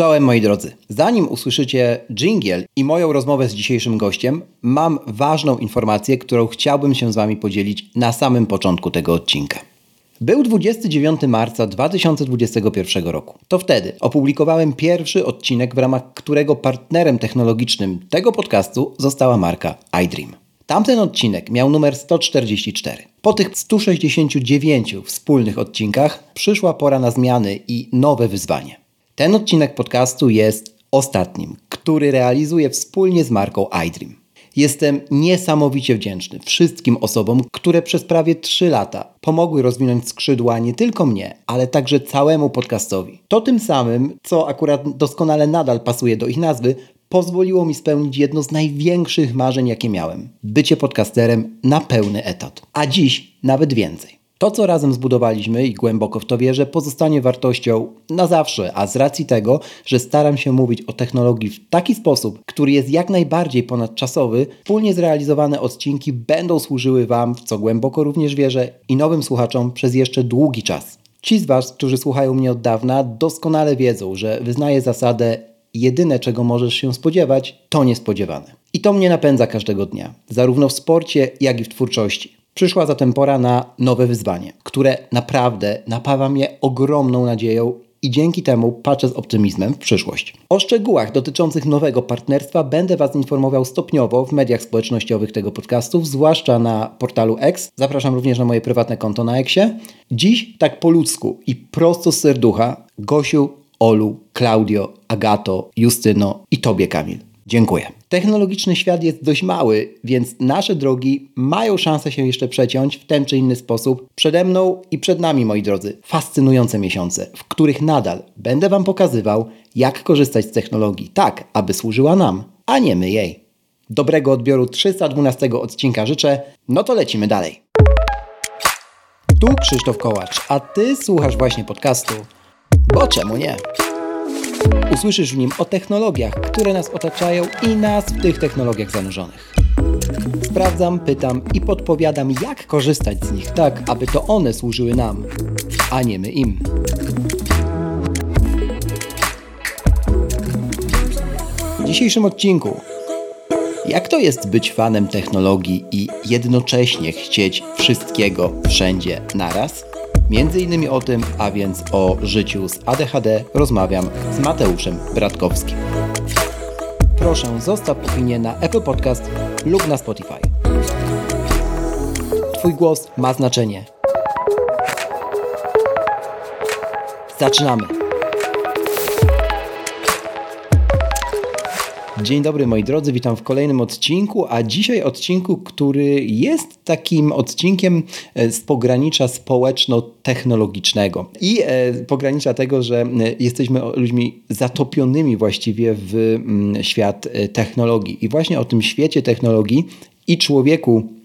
Czołem moi drodzy. Zanim usłyszycie jingle i moją rozmowę z dzisiejszym gościem, mam ważną informację, którą chciałbym się z Wami podzielić na samym początku tego odcinka. Był 29 marca 2021 roku. To wtedy opublikowałem pierwszy odcinek, w ramach którego partnerem technologicznym tego podcastu została marka iDream. Tamten odcinek miał numer 144. Po tych 169 wspólnych odcinkach przyszła pora na zmiany i nowe wyzwanie. Ten odcinek podcastu jest ostatnim, który realizuję wspólnie z marką iDream. Jestem niesamowicie wdzięczny wszystkim osobom, które przez prawie 3 lata pomogły rozwinąć skrzydła nie tylko mnie, ale także całemu podcastowi. To tym samym, co akurat doskonale nadal pasuje do ich nazwy, pozwoliło mi spełnić jedno z największych marzeń, jakie miałem: bycie podcasterem na pełny etat. A dziś nawet więcej. To, co razem zbudowaliśmy i głęboko w to wierzę, pozostanie wartością na zawsze, a z racji tego, że staram się mówić o technologii w taki sposób, który jest jak najbardziej ponadczasowy, wspólnie zrealizowane odcinki będą służyły Wam, w co głęboko również wierzę, i nowym słuchaczom przez jeszcze długi czas. Ci z Was, którzy słuchają mnie od dawna, doskonale wiedzą, że wyznaję zasadę jedyne, czego możesz się spodziewać, to niespodziewane. I to mnie napędza każdego dnia, zarówno w sporcie, jak i w twórczości. Przyszła zatem pora na nowe wyzwanie, które naprawdę napawa mnie ogromną nadzieją i dzięki temu patrzę z optymizmem w przyszłość. O szczegółach dotyczących nowego partnerstwa będę Was informował stopniowo w mediach społecznościowych tego podcastu, zwłaszcza na portalu X. Zapraszam również na moje prywatne konto na Xie. Dziś tak po ludzku i prosto z serducha Gosiu, Olu, Klaudio, Agato, Justyno i Tobie Kamil. Dziękuję. Technologiczny świat jest dość mały, więc nasze drogi mają szansę się jeszcze przeciąć w ten czy inny sposób. Przede mną i przed nami, moi drodzy, fascynujące miesiące, w których nadal będę Wam pokazywał, jak korzystać z technologii tak, aby służyła nam, a nie my jej. Dobrego odbioru 312 odcinka życzę, no to lecimy dalej. Tu Krzysztof Kołacz, a Ty słuchasz właśnie podcastu, bo czemu nie? Usłyszysz w nim o technologiach, które nas otaczają i nas w tych technologiach zanurzonych. Sprawdzam, pytam i podpowiadam, jak korzystać z nich tak, aby to one służyły nam, a nie my im. W dzisiejszym odcinku jak to jest być fanem technologii i jednocześnie chcieć wszystkiego wszędzie naraz? Między innymi o tym, a więc o życiu z ADHD rozmawiam z Mateuszem Bratkowskim. Proszę zostaw opinię na Apple Podcast lub na Spotify. Twój głos ma znaczenie. Zaczynamy! Dzień dobry moi drodzy, witam w kolejnym odcinku, a dzisiaj odcinku, który jest takim odcinkiem e, z pogranicza społeczno-technologicznego i e, pogranicza tego, że e, jesteśmy ludźmi zatopionymi właściwie w mm, świat technologii. I właśnie o tym świecie technologii i człowieku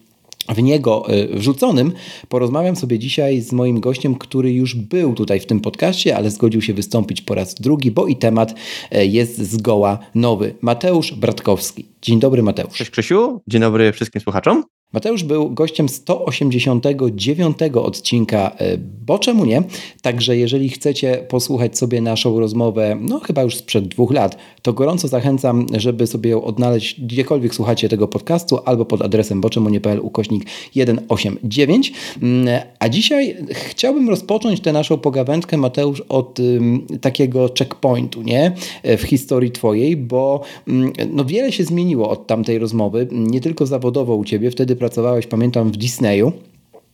w niego e, wrzuconym, porozmawiam sobie dzisiaj z moim gościem, który już był tutaj w tym podcaście, ale zgodził się wystąpić po raz drugi, bo i temat e, jest zgoła nowy. Mateusz Bratkowski. Dzień dobry Mateusz. Cześć Krzysiu, dzień dobry wszystkim słuchaczom. Mateusz był gościem 189 odcinka, e, bo czemu nie? Także jeżeli chcecie posłuchać sobie naszą rozmowę, no chyba już sprzed dwóch lat, to gorąco zachęcam, żeby sobie ją odnaleźć gdziekolwiek słuchacie tego podcastu albo pod adresem boczemunie.pl ukośnik 189. Mm, a dzisiaj chciałbym rozpocząć tę naszą pogawędkę, Mateusz, od um, takiego checkpointu nie? w historii Twojej, bo um, no wiele się zmieniło od tamtej rozmowy, nie tylko zawodowo u Ciebie, wtedy pracowałeś, pamiętam, w Disneyu.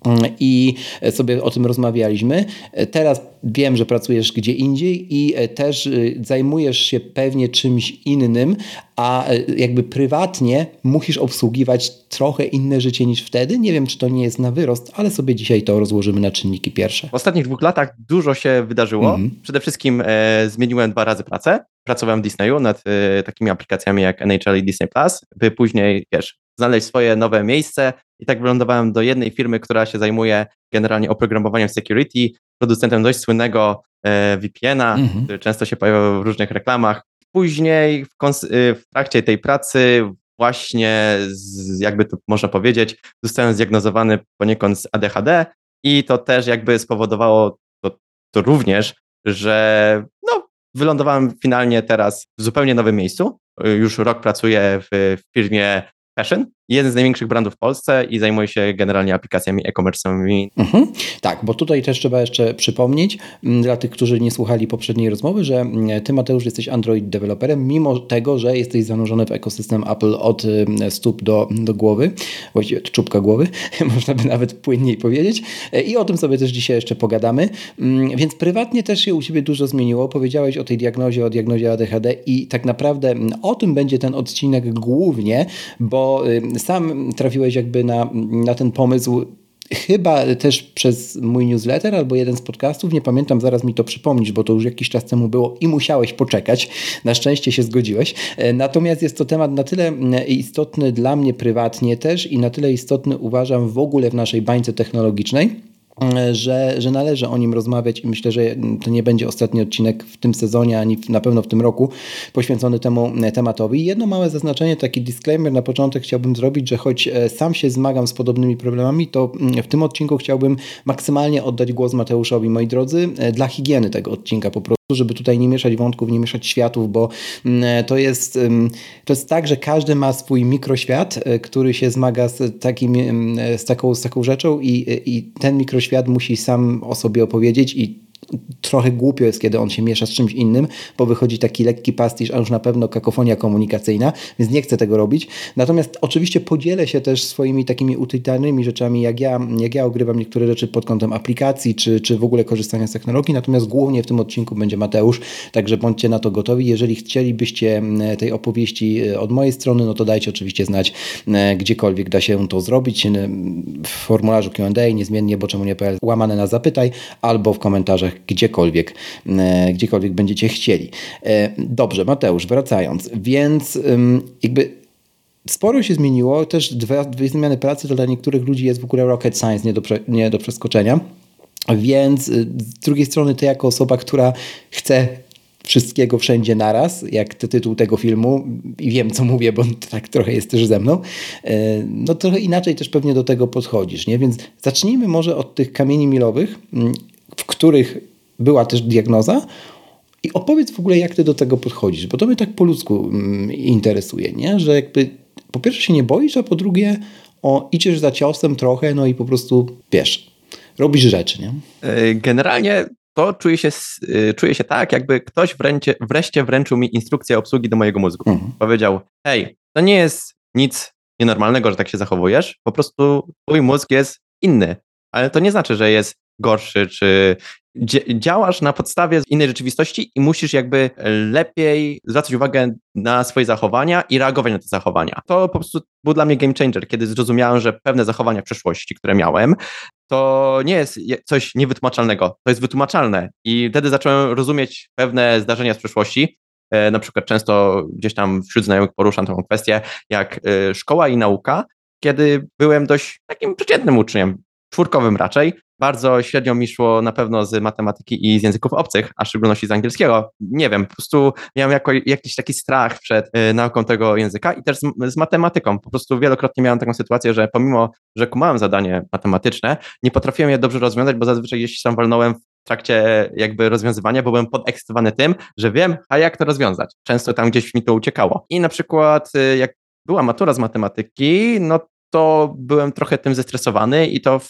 Mm, I sobie o tym rozmawialiśmy. Teraz wiem, że pracujesz gdzie indziej i też y, zajmujesz się pewnie czymś innym, a y, jakby prywatnie musisz obsługiwać trochę inne życie niż wtedy. Nie wiem, czy to nie jest na wyrost, ale sobie dzisiaj to rozłożymy na czynniki pierwsze. W ostatnich dwóch latach dużo się wydarzyło. Mhm. Przede wszystkim e, zmieniłem dwa razy pracę. Pracowałem w Disneyu nad e, takimi aplikacjami jak NHL i Disney Plus, by później, wiesz, znaleźć swoje nowe miejsce i tak wylądowałem do jednej firmy, która się zajmuje generalnie oprogramowaniem security, producentem dość słynnego e, VPN-a, mhm. który często się pojawiał w różnych reklamach. Później w, y, w trakcie tej pracy właśnie, z, jakby to można powiedzieć, zostałem zdiagnozowany poniekąd z ADHD i to też jakby spowodowało to, to również, że no, wylądowałem finalnie teraz w zupełnie nowym miejscu. Już rok pracuję w firmie passion jeden z największych brandów w Polsce i zajmuje się generalnie aplikacjami e-commerce'owymi. Mhm. Tak, bo tutaj też trzeba jeszcze przypomnieć mm, dla tych, którzy nie słuchali poprzedniej rozmowy, że mm, ty Mateusz jesteś Android deweloperem, mimo tego, że jesteś zanurzony w ekosystem Apple od mm, stóp do, do głowy, właściwie od czubka głowy, można by nawet płynniej powiedzieć e, i o tym sobie też dzisiaj jeszcze pogadamy, więc prywatnie też się u Ciebie dużo zmieniło, powiedziałeś o tej diagnozie, o diagnozie ADHD i tak naprawdę o tym będzie ten odcinek głównie, bo sam trafiłeś jakby na, na ten pomysł chyba też przez mój newsletter albo jeden z podcastów, nie pamiętam, zaraz mi to przypomnisz, bo to już jakiś czas temu było i musiałeś poczekać. Na szczęście się zgodziłeś. E, natomiast jest to temat na tyle istotny dla mnie prywatnie też i na tyle istotny uważam w ogóle w naszej bańce technologicznej że, że należy o nim rozmawiać i myślę, że to nie będzie ostatni odcinek w tym sezonie, ani na pewno w tym roku poświęcony temu tematowi. Jedno małe zaznaczenie, taki disclaimer na początek chciałbym zrobić, że choć e, sam się zmagam z podobnymi problemami, to mm, w tym odcinku chciałbym maksymalnie oddać głos Mateuszowi, moi drodzy, e, dla higieny tego odcinka po prostu żeby tutaj nie mieszać wątków, nie mieszać światów, bo mm, to jest, to jest tak, że każdy ma swój mikroświat, e, który się zmaga z, takim, z, taką, z taką rzeczą i, i ten mikroświat musi sam o sobie opowiedzieć i trochę głupio jest, kiedy on się miesza z czymś innym, bo wychodzi taki lekki pastisz, a już na pewno kakofonia komunikacyjna, więc nie chcę tego robić. Natomiast oczywiście podzielę się też swoimi takimi utytarnymi rzeczami, jak ja, jak ja ogrywam niektóre rzeczy pod kątem aplikacji, czy, czy w ogóle korzystania z technologii, natomiast głównie w tym odcinku będzie Mateusz, także bądźcie na to gotowi. Jeżeli chcielibyście tej opowieści e, od mojej strony, no to dajcie oczywiście znać, e, gdziekolwiek da się to zrobić, w formularzu Q&A, niezmiennie, bo czemu nie łamane na zapytaj, albo w komentarzach gdziekolwiek, e, gdziekolwiek będziecie chcieli. E, dobrze, Mateusz, wracając, więc jakby Sporo się zmieniło, też dwie, dwie zmiany pracy to dla niektórych ludzi jest w ogóle rocket science nie do, nie do przeskoczenia. Więc y, z drugiej strony, ty jako osoba, która chce wszystkiego wszędzie naraz, jak tytuł tego filmu, i wiem co mówię, bo tak trochę jest też ze mną, e, no trochę inaczej też pewnie do tego podchodzisz, nie? Więc zacznijmy może od tych kamieni milowych, w których była też diagnoza. I opowiedz w ogóle, jak ty do tego podchodzisz, bo to mnie tak po ludzku mm, interesuje, nie? że jakby po pierwsze się nie boisz, a po drugie o, idziesz za ciosem trochę, no i po prostu wiesz, robisz rzeczy. Nie? E, generalnie to czuję się, e, czuję się tak, jakby ktoś wręcie, wreszcie wręczył mi instrukcję obsługi do mojego mózgu. Mhm. Powiedział, hej, to nie jest nic nienormalnego, że tak się zachowujesz, po prostu twój mózg jest inny, ale to nie znaczy, że jest gorszy, czy działasz na podstawie innej rzeczywistości i musisz jakby lepiej zwracać uwagę na swoje zachowania i reagować na te zachowania. To po prostu był dla mnie game changer, kiedy zrozumiałem, że pewne zachowania w przeszłości, które miałem, to nie jest coś niewytłumaczalnego, to jest wytłumaczalne. I wtedy zacząłem rozumieć pewne zdarzenia z przeszłości. E, na przykład często gdzieś tam wśród znajomych poruszam tę kwestię, jak e, szkoła i nauka, kiedy byłem dość takim przeciętnym uczniem, czwórkowym raczej. Bardzo średnio mi szło na pewno z matematyki i z języków obcych, a w szczególności z angielskiego. Nie wiem, po prostu miałem jako, jakiś taki strach przed y, nauką tego języka i też z, z, matematyką. Po prostu wielokrotnie miałem taką sytuację, że pomimo, że kumałem zadanie matematyczne, nie potrafiłem je dobrze rozwiązać, bo zazwyczaj gdzieś tam walnąłem w trakcie jakby rozwiązywania, bo byłem podekscytowany tym, że wiem, a jak to rozwiązać. Często tam gdzieś mi to uciekało. I na przykład y, jak była matura z matematyki, no to byłem trochę tym zestresowany i to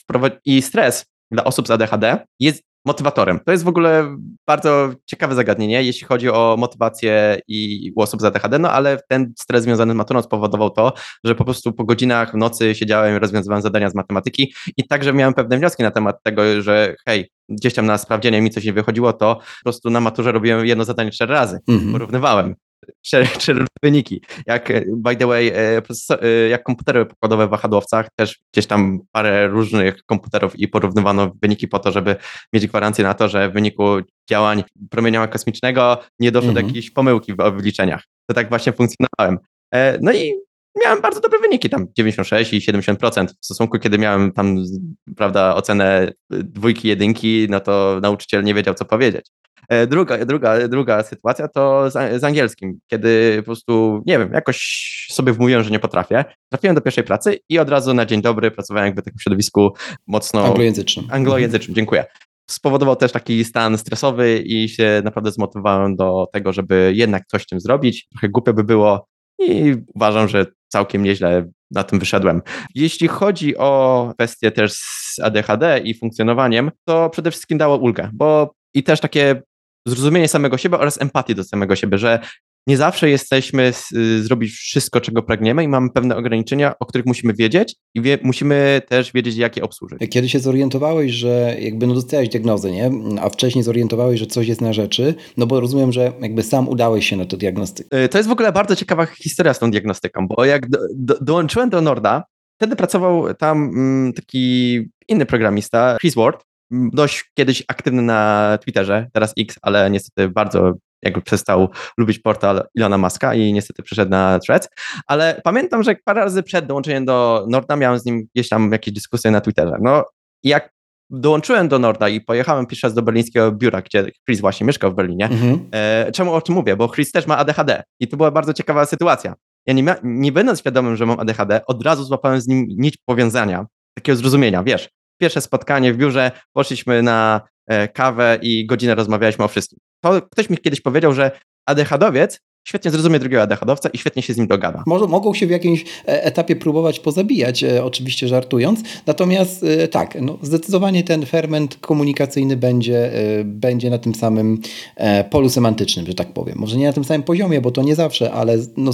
i stres dla osób z ADHD jest motywatorem. To jest w ogóle bardzo ciekawe zagadnienie, jeśli chodzi o motywację i u osób z ADHD, no ale ten stres związany z maturą spowodował to, że po prostu po godzinach w nocy siedziałem i rozwiązywałem zadania z matematyki i także miałem pewne wnioski na temat tego, że hej, gdzieś tam na sprawdzienie mi coś nie wychodziło, to po prostu na maturze robiłem jedno zadanie cztery razy, mhm. porównywałem cztery wyniki. Jak, by the way, e, e, jak komputery pokładowe w wahadłowcach, też gdzieś tam parę różnych komputerów i porównywano wyniki po to, żeby mieć gwarancję na to, że w wyniku działań promieniowania kosmicznego nie doszło mhm. do jakiejś pomyłki w obliczeniach. To tak właśnie funkcjonowałem. E, no i miałem bardzo dobre wyniki, tam 96 i 70% w stosunku, kiedy miałem tam, prawda, ocenę dwójki, jedynki, no to nauczyciel nie wiedział, co powiedzieć. E, druga, druga, druga sytuacja to z, z, angielskim, kiedy po prostu, nie wiem, jakoś sobie wmówiłem, że nie potrafię. Trafiłem do pierwszej pracy i od razu na dzień dobry pracowałem jakby w takim środowisku mocno... Anglojęzycznym. Anglojęzycznym, dziękuję. spowodował też taki stan stresowy i się naprawdę zmotywowałem do tego, żeby jednak coś z tym zrobić. Trochę głupio by było i uważam, że całkiem nieźle na tym wyszedłem. Jeśli chodzi o kwestię też z ADHD i funkcjonowaniem, to przede wszystkim dało ulgę, bo i też takie zrozumienie samego siebie oraz empatię do samego siebie, że nie zawsze jesteśmy y, zrobić wszystko, czego pragniemy i mamy pewne ograniczenia, o których musimy wiedzieć i wie, musimy też wiedzieć, jak je obsłużyć. Kiedy się zorientowałeś, że jakby no dostałeś diagnozę, nie? A wcześniej zorientowałeś, że coś jest na rzeczy, no bo rozumiem, że jakby sam udałeś się na tę diagnostykę. Y, to jest w ogóle bardzo ciekawa historia z tą diagnostyką, bo jak do, do, dołączyłem do Norda, wtedy pracował tam mm, taki inny programista, Chris Ward, dość kiedyś aktywny na Twitterze, teraz X, ale niestety bardzo jakby przestał lubić portal Ilona Maska i niestety przeszedł na Threads, ale pamiętam, że parę razy przed dołączeniem do Norda miałem z nim gdzieś tam jakieś dyskusje na Twitterze. No jak dołączyłem do Norda i pojechałem pierwszy raz do berlińskiego biura, gdzie Chris właśnie mieszkał w Berlinie. Mhm. E, czemu o tym mówię? Bo Chris też ma ADHD i to była bardzo ciekawa sytuacja. Ja nie, nie będąc świadomym, że mam ADHD, od razu złapałem z nim nić powiązania, takiego zrozumienia, wiesz. Pierwsze spotkanie w biurze, poszliśmy na e, kawę i godzinę rozmawialiśmy o wszystkim. To ktoś mi kiedyś powiedział, że ADHDowiec świetnie zrozumie drugiego ADHDowca i świetnie się z nim dogada. Może, mogą się w jakimś e, etapie próbować pozabijać, e, oczywiście żartując, natomiast e, tak, no, zdecydowanie ten ferment komunikacyjny będzie, będzie na tym samym polu semantycznym, że tak powiem. Może nie na tym samym poziomie, bo to nie zawsze, ale no,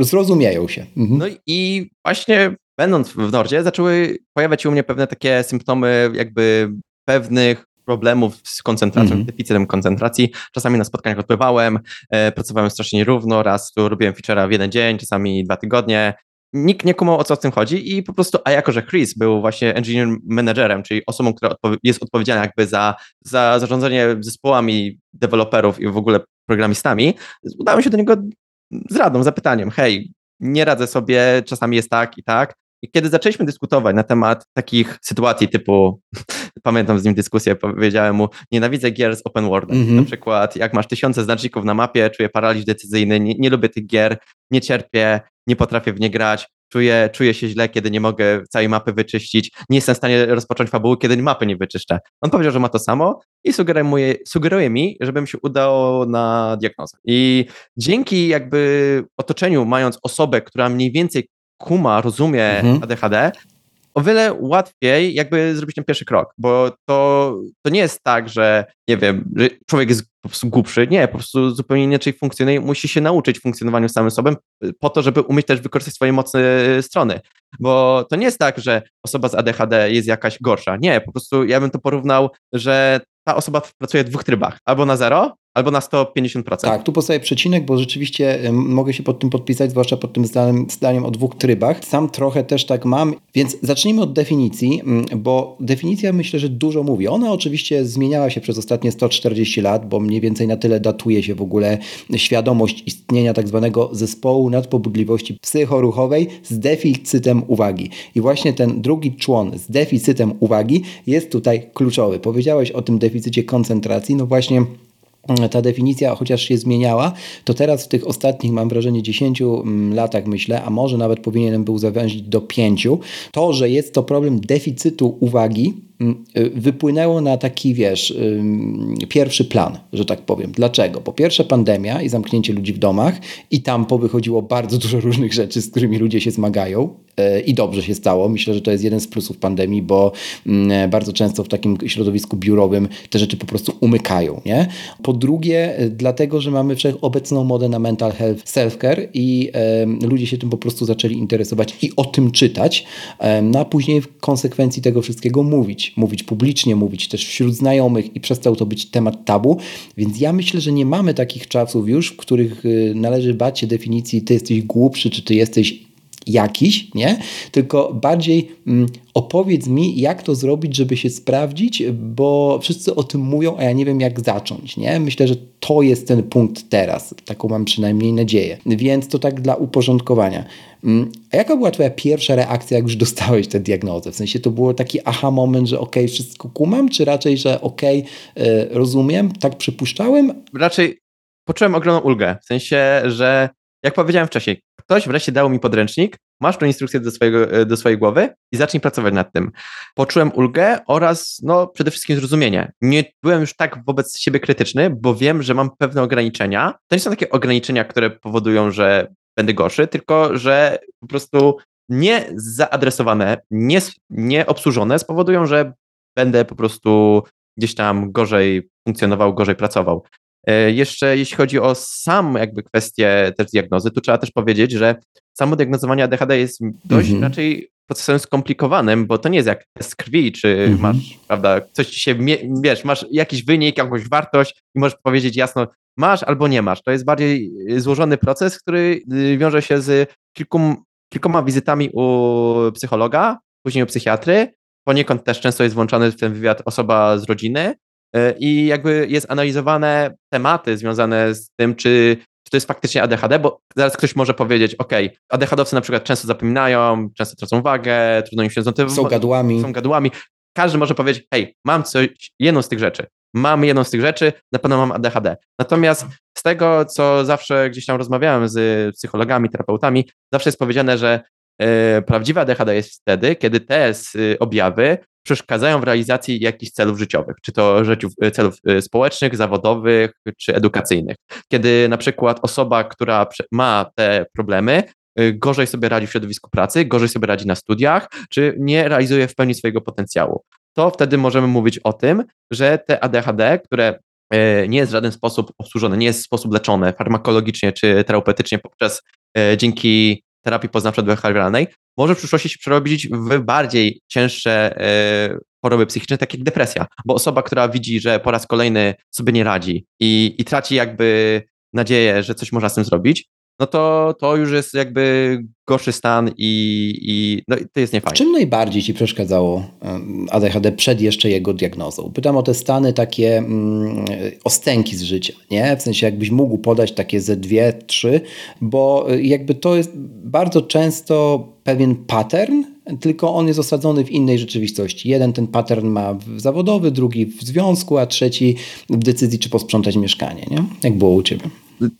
zrozumieją się. Mhm. No i właśnie będąc w Nordzie zaczęły pojawiać się u mnie pewne takie symptomy jakby pewnych problemów z koncentracją, mm -hmm. deficytem koncentracji. Czasami na spotkaniach odpływałem, e, pracowałem strasznie nierówno, raz tu robiłem feature'a w jeden dzień, czasami dwa tygodnie. Nikt nie kumał o co w tym chodzi i po prostu, a jako, że Chris był właśnie engineer managerem, czyli osobą, która odpow jest odpowiedzialna jakby za, za zarządzanie zespołami deweloperów i w ogóle programistami, udałem się do niego z radą, zapytaniem, hej, nie radzę sobie, czasami jest tak i tak, i kiedy zaczęliśmy dyskutować na temat takich sytuacji typu, pamiętam z nim dyskusję, powiedziałem mu, nienawidzę gier z open world. Mm -hmm. Na przykład, jak masz tysiące znaczników na mapie, czuję paraliż decyzyjny, nie, nie lubię tych gier, nie cierpię, nie potrafię w nie grać, czuję, czuję się źle, kiedy nie mogę całej mapy wyczyścić, nie jestem w stanie rozpocząć fabuły, kiedy mapy nie wyczyszczę. On powiedział, że ma to samo i sugeruje, sugeruje mi, żebym się udało na diagnozę. I dzięki jakby otoczeniu, mając osobę, która mniej więcej kuma, rozumie mhm. ADHD, o wiele łatwiej jakby zrobić ten pierwszy krok, bo to, to nie jest tak, że nie wiem, że człowiek jest po prostu głupszy, nie, po prostu zupełnie inaczej funkcjonuje, musi się nauczyć funkcjonowaniu samym sobą po to, żeby umieć też wykorzystać swoje mocne strony, bo to nie jest tak, że osoba z ADHD jest jakaś gorsza, nie, po prostu ja bym to porównał, że ta osoba pracuje w dwóch trybach, albo na zero, albo na 150%. Tak, tu postawię przecinek, bo rzeczywiście mogę się pod tym podpisać, zwłaszcza pod tym zdaniem, zdaniem o dwóch trybach. Sam trochę też tak mam, więc zacznijmy od definicji, bo definicja myślę, że dużo mówi. Ona oczywiście zmieniała się przez ostatnie 140 lat, bo mniej więcej na tyle datuje się w ogóle świadomość istnienia tak zwanego zespołu nadpobudliwości psychoruchowej z deficytem uwagi. I właśnie ten drugi człon z deficytem uwagi jest tutaj kluczowy. Powiedziałeś o tym deficycie koncentracji, no właśnie ta definicja, chociaż się zmieniała, to teraz w tych ostatnich, mam wrażenie, 10 mm, latach, myślę, a może nawet powinienem był zawęzić do 5, to, że jest to problem deficytu uwagi, wypłynęło na taki, wiesz, pierwszy plan, że tak powiem. Dlaczego? Po pierwsze pandemia i zamknięcie ludzi w domach i tam powychodziło bardzo dużo różnych rzeczy, z którymi ludzie się zmagają i dobrze się stało. Myślę, że to jest jeden z plusów pandemii, bo mm, bardzo często w takim środowisku biurowym te rzeczy po prostu umykają. Nie? Po drugie, dlatego, że mamy wszechobecną modę na mental health, self-care i e, ludzie się tym po prostu zaczęli interesować i o tym czytać, e, no a później w konsekwencji tego wszystkiego mówić. Mówić publicznie, mówić też wśród znajomych i przestał to być temat tabu. Więc ja myślę, że nie mamy takich czasów już, w których y, należy bać się definicji ty jesteś głupszy, czy ty jesteś jakiś, nie? Tylko bardziej mm, opowiedz mi, jak to zrobić, żeby się sprawdzić, bo wszyscy o tym mówią, a ja nie wiem, jak zacząć, nie? Myślę, że to jest ten punkt teraz. Taką mam przynajmniej nadzieję. Więc to tak dla uporządkowania. Mm, a jaka była Twoja pierwsza reakcja, jak już dostałeś tę diagnozę? W sensie to było taki aha moment, że okej, okay, wszystko kumam, czy raczej, że okej, okay, rozumiem, tak przypuszczałem? Raczej poczułem ogromną ulgę. W sensie, że jak powiedziałem wcześniej, ktoś wreszcie dał mi podręcznik, masz tą instrukcję do, swojego, do swojej głowy i zacznij pracować nad tym. Poczułem ulgę oraz no, przede wszystkim zrozumienie. Nie byłem już tak wobec siebie krytyczny, bo wiem, że mam pewne ograniczenia. To nie są takie ograniczenia, które powodują, że będę gorszy, tylko że po prostu nie zaadresowane, nie, nie obsłużone spowodują, że będę po prostu gdzieś tam gorzej funkcjonował, gorzej pracował. E, jeszcze jeśli chodzi o sam jakby kwestię też diagnozy, tu trzeba też powiedzieć, że samo diagnozowanie ADHD jest dość -hmm. raczej procesem skomplikowanym, bo to nie jest jak z krwi, czy -hmm. masz, prawda, coś ci się, wiesz, masz jakiś wynik, jakąś wartość i możesz powiedzieć jasno, masz albo nie masz. To jest bardziej złożony proces, który y, wiąże się z kilku, kilkoma wizytami u psychologa, później u psychiatry, poniekąd też często jest włączany w ten wywiad osoba z rodziny, i jakby jest analizowane tematy związane z tym, czy, czy to jest faktycznie ADHD, bo zaraz ktoś może powiedzieć, ok, ADHDowcy na przykład często zapominają, często tracą uwagę, trudno im się zorientować. Są gadłami. Są gadłami. Każdy może powiedzieć, hej, mam coś, jedną z tych rzeczy. Mam jedną z tych rzeczy, na pewno mam ADHD. Natomiast z tego, co zawsze gdzieś tam rozmawiałem z psychologami, terapeutami, zawsze jest powiedziane, że e, prawdziwa ADHD jest wtedy, kiedy te objawy przeszkadzają w realizacji jakichś celów życiowych, czy to e, celów e, społecznych, zawodowych, czy edukacyjnych. Kiedy na przykład osoba, która ma te problemy, e, gorzej sobie radzi w środowisku pracy, gorzej sobie radzi na studiach, czy nie realizuje w pełni swojego potencjału. To wtedy możemy mówić o tym, że te ADHD, które nie jest w żaden sposób obsłużone, nie jest w sposób leczone farmakologicznie czy terapeutycznie poprzez dzięki terapii poznawczo-behawioralnej, może w przyszłości się przerobić w bardziej cięższe e, choroby psychiczne, takie jak depresja. Bo osoba, która widzi, że po raz kolejny sobie nie radzi i, i traci jakby nadzieję, że coś można z tym zrobić, no to, to już jest jakby gorszy stan i, i no, to jest niefajne. Czym najbardziej Ci przeszkadzało ADHD przed jeszcze jego diagnozą? Pytam o te stany takie mm, ostęki z życia, nie? W sensie jakbyś mógł podać takie ze dwie, trzy, bo y, jakby to jest bardzo często pewien pattern, tylko on jest osadzony w innej rzeczywistości. Jeden ten pattern ma zawodowy, drugi w związku, a trzeci w decyzji, czy posprzątać mieszkanie, nie? Jak było u Ciebie?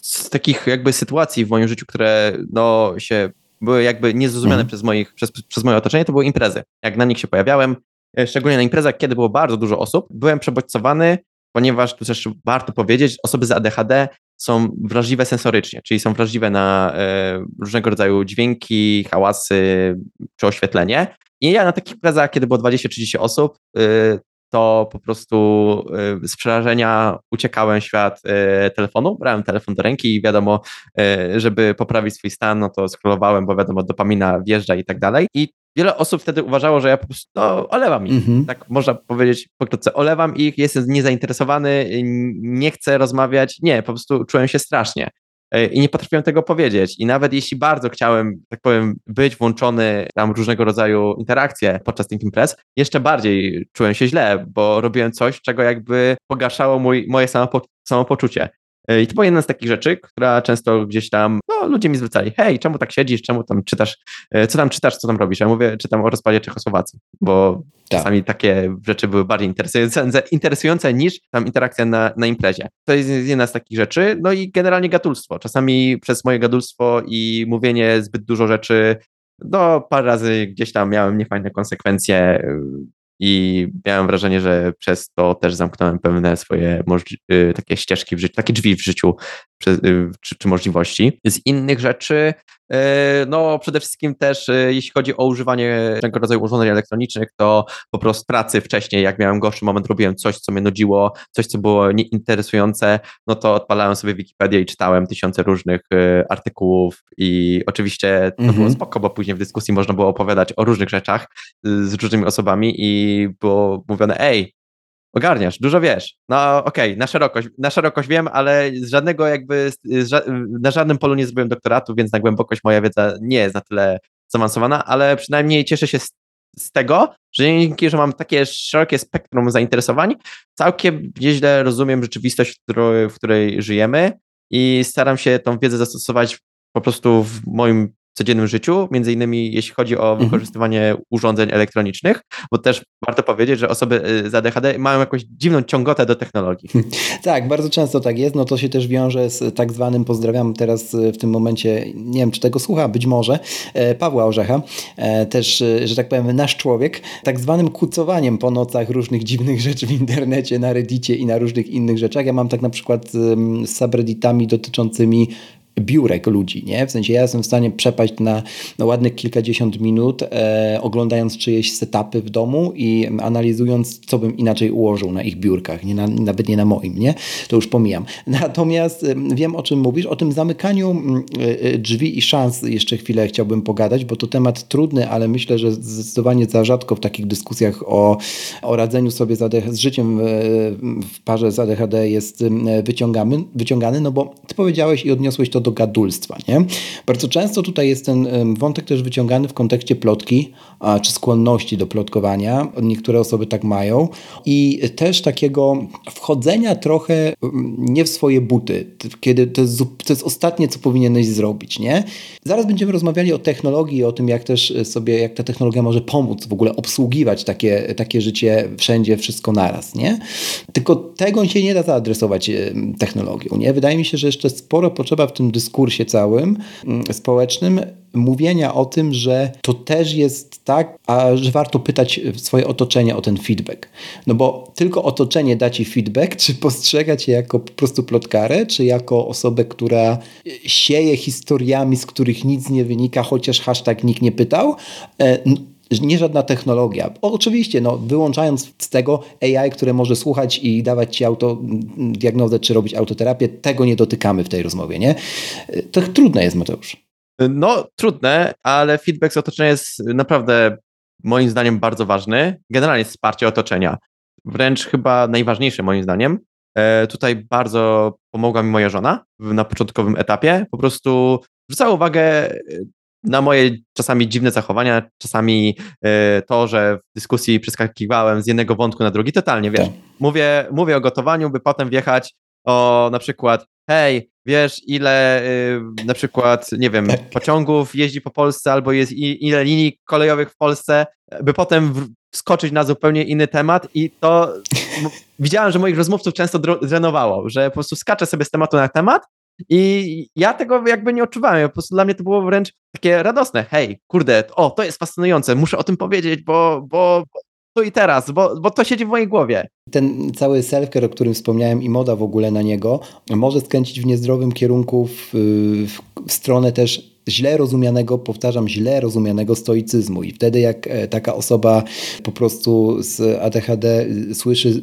Z takich jakby sytuacji w moim życiu, które no się były jakby niezrozumiane mhm. przez, moich, przez, przez moje otoczenie, to były imprezy. Jak na nich się pojawiałem, e, szczególnie na imprezach, kiedy było bardzo dużo osób, byłem przebodźcowany, ponieważ tu też warto powiedzieć, osoby z ADHD są wrażliwe sensorycznie, czyli są wrażliwe na e, różnego rodzaju dźwięki, hałasy czy oświetlenie. I ja na takich imprezach, kiedy było 20-30 osób, e, to po prostu y, z przerażenia uciekałem świat y, telefonu, brałem telefon do ręki i wiadomo, y, żeby poprawić swój stan, no to scrollowałem, bo wiadomo, dopamina wjeżdża i tak dalej. I wiele osób wtedy uważało, że ja po prostu no, olewam ich. -hmm. Tak można powiedzieć pokrótce, olewam ich, jestem niezainteresowany, nie chcę rozmawiać. Nie, po prostu czułem się strasznie. E, i nie potrafiłem tego powiedzieć. I nawet jeśli bardzo chciałem, tak powiem, być włączony tam różnego rodzaju interakcje podczas tych imprez, jeszcze bardziej czułem się źle, bo robiłem coś, czego jakby pogaszało mój, moje samopo samopoczucie. E, I to była jedna z takich rzeczy, która często gdzieś tam, ludzie mi zwracali, hej, czemu tak siedzisz, czemu tam czytasz, e, co tam czytasz, co tam robisz? Ja mówię, czytam o rozpadzie Czechosłowacji, bo tak. czasami takie rzeczy były bardziej interesujące, interesujące niż tam interakcja na, na imprezie. To jest jedna z takich rzeczy, no i generalnie gadulstwo. Czasami przez moje gadulstwo i mówienie zbyt dużo rzeczy no, parę razy gdzieś tam miałem niefajne konsekwencje i miałem wrażenie, że przez to też zamknąłem pewne swoje y, takie ścieżki w życiu, takie drzwi w życiu y, czy, czy możliwości. Z innych rzeczy no, przede wszystkim też, e, jeśli chodzi o używanie różnego rodzaju urządzeń elektronicznych, to po prostu pracy wcześniej, jak miałem gorszy moment, robiłem coś, co mnie nudziło, coś, co było nieinteresujące, no to odpalałem sobie Wikipedię i czytałem tysiące różnych e, artykułów i oczywiście to mhm. było spoko, bo później w dyskusji można było opowiadać o różnych rzeczach z różnymi osobami i było mówione, ej, ogarniasz, dużo wiesz. No okej, okay, na szerokość, na szerokość wiem, ale z żadnego jakby, z ża na żadnym polu nie zrobiłem doktoratu, więc na głębokość moja wiedza nie jest na tyle zaawansowana, ale przynajmniej cieszę się z, z tego, że dzięki, że mam takie szerokie spektrum zainteresowań, całkiem nieźle rozumiem rzeczywistość, w której, żyjemy i staram się tą wiedzę zastosować po prostu w moim codziennym życiu, między innymi jeśli chodzi o mhm. wykorzystywanie urządzeń elektronicznych, bo też warto powiedzieć, że osoby y, z ADHD mają jakąś dziwną ciągotę do technologii. Tak, bardzo często tak jest. No to się też wiąże z tak zwanym, pozdrawiam teraz y, w tym momencie, nie wiem czy tego słucha, być może, e, Pawła Orzecha, e, też, y, że tak powiem, nasz człowiek, tak zwanym kucowaniem po nocach różnych dziwnych rzeczy w internecie, na Reddicie i na różnych innych rzeczach. Ja mam tak na przykład z subredditami dotyczącymi biurek ludzi, nie? W sensie ja jestem w stanie przepaść na, ładnych kilkadziesiąt minut, e, oglądając czyjeś setupy w domu i analizując, co bym inaczej ułożył na ich biurkach, nie na, nawet nie na moim, nie? To już pomijam. Natomiast wiem, o czym mówisz, o tym zamykaniu e, e, drzwi i szans jeszcze chwilę chciałbym pogadać, bo to temat trudny, ale myślę, że zdecydowanie za rzadko w takich dyskusjach o, o radzeniu sobie z, ADHD, z życiem w parze z ADHD jest wyciągamy, wyciągany, no bo ty powiedziałeś i odniosłeś to do gadulstwa. Nie? Bardzo często tutaj jest ten wątek też wyciągany w kontekście plotki, czy skłonności do plotkowania. Niektóre osoby tak mają. I też takiego wchodzenia trochę nie w swoje buty, kiedy to jest, to jest ostatnie, co powinieneś zrobić. Nie? Zaraz będziemy rozmawiali o technologii, o tym, jak też sobie, jak ta technologia może pomóc w ogóle obsługiwać takie, takie życie wszędzie, wszystko naraz. Nie? Tylko tego się nie da zaadresować technologią. Nie? Wydaje mi się, że jeszcze sporo potrzeba w tym dyskursie całym mm, społecznym mówienia o tym, że to też jest tak, a że warto pytać swoje otoczenie o ten feedback. No bo tylko otoczenie da ci feedback, czy postrzega cię jako po prostu plotkarę, czy jako osobę, która sieje historiami, z których nic nie wynika, chociaż hashtag nikt nie pytał. E, nie żadna technologia. Oczywiście, no, wyłączając z tego AI, które może słuchać i dawać ci autodiagnozę, czy robić autoterapię, tego nie dotykamy w tej rozmowie, nie? To trudne jest, Mateusz. No, trudne, ale feedback z otoczenia jest naprawdę moim zdaniem bardzo ważny. Generalnie wsparcie otoczenia. Wręcz chyba najważniejsze moim zdaniem. E, tutaj bardzo pomogła mi moja żona na początkowym etapie. Po prostu zwracała uwagę na moje czasami dziwne zachowania, czasami y, to, że w dyskusji przeskakiwałem z jednego wątku na drugi, totalnie, wiesz, tak. mówię, mówię o gotowaniu, by potem wjechać o na przykład, hej, wiesz ile y, na przykład, nie wiem, tak. pociągów jeździ po Polsce albo jest i, ile linii kolejowych w Polsce, by potem wskoczyć na zupełnie inny temat i to widziałem, że moich rozmówców często drenowało, że po prostu skaczę sobie z tematu na temat i ja tego jakby nie odczuwałem. Po prostu dla mnie to było wręcz takie radosne. Hej, kurde, o, to jest fascynujące, muszę o tym powiedzieć, bo, bo tu i teraz, bo, bo to siedzi w mojej głowie. Ten cały self-care, o którym wspomniałem i moda w ogóle na niego, może skręcić w niezdrowym kierunku w, w stronę też źle rozumianego, powtarzam, źle rozumianego stoicyzmu. I wtedy, jak e, taka osoba po prostu z ADHD słyszy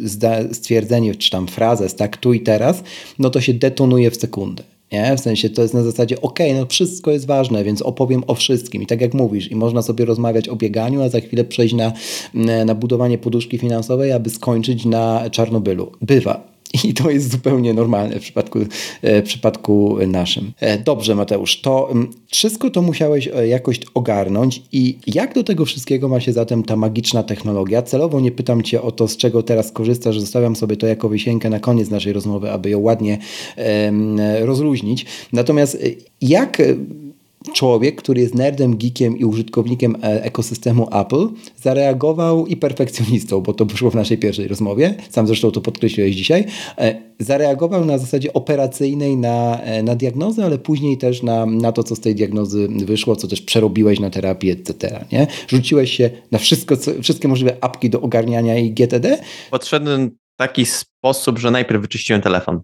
stwierdzenie, czy tam frazę, tak tu i teraz, no to się detonuje w sekundę. Nie? W sensie to jest na zasadzie, ok, no wszystko jest ważne, więc opowiem o wszystkim. I tak jak mówisz, i można sobie rozmawiać o bieganiu, a za chwilę przejść na, na budowanie poduszki finansowej, aby skończyć na Czarnobylu. Bywa. I to jest zupełnie normalne w przypadku, e, w przypadku naszym. E, dobrze, Mateusz, to mm, wszystko to musiałeś e, jakoś ogarnąć i jak do tego wszystkiego ma się zatem ta magiczna technologia? Celowo nie pytam Cię o to, z czego teraz korzystasz, zostawiam sobie to jako wisienkę na koniec naszej rozmowy, aby ją ładnie rozluźnić. Natomiast jak człowiek, który jest nerdem, geekiem i użytkownikiem e, ekosystemu Apple, zareagował i perfekcjonistą, bo to wyszło w naszej pierwszej rozmowie, sam zresztą to podkreśliłeś dzisiaj, e, zareagował na zasadzie operacyjnej na, e, na diagnozę, ale później też na, na to, co z tej diagnozy wyszło, co też przerobiłeś na terapię, etc. Nie? Rzuciłeś się na wszystko, co, wszystkie możliwe apki do ogarniania i GTD? Podszedłem taki sposób, że najpierw wyczyściłem telefon.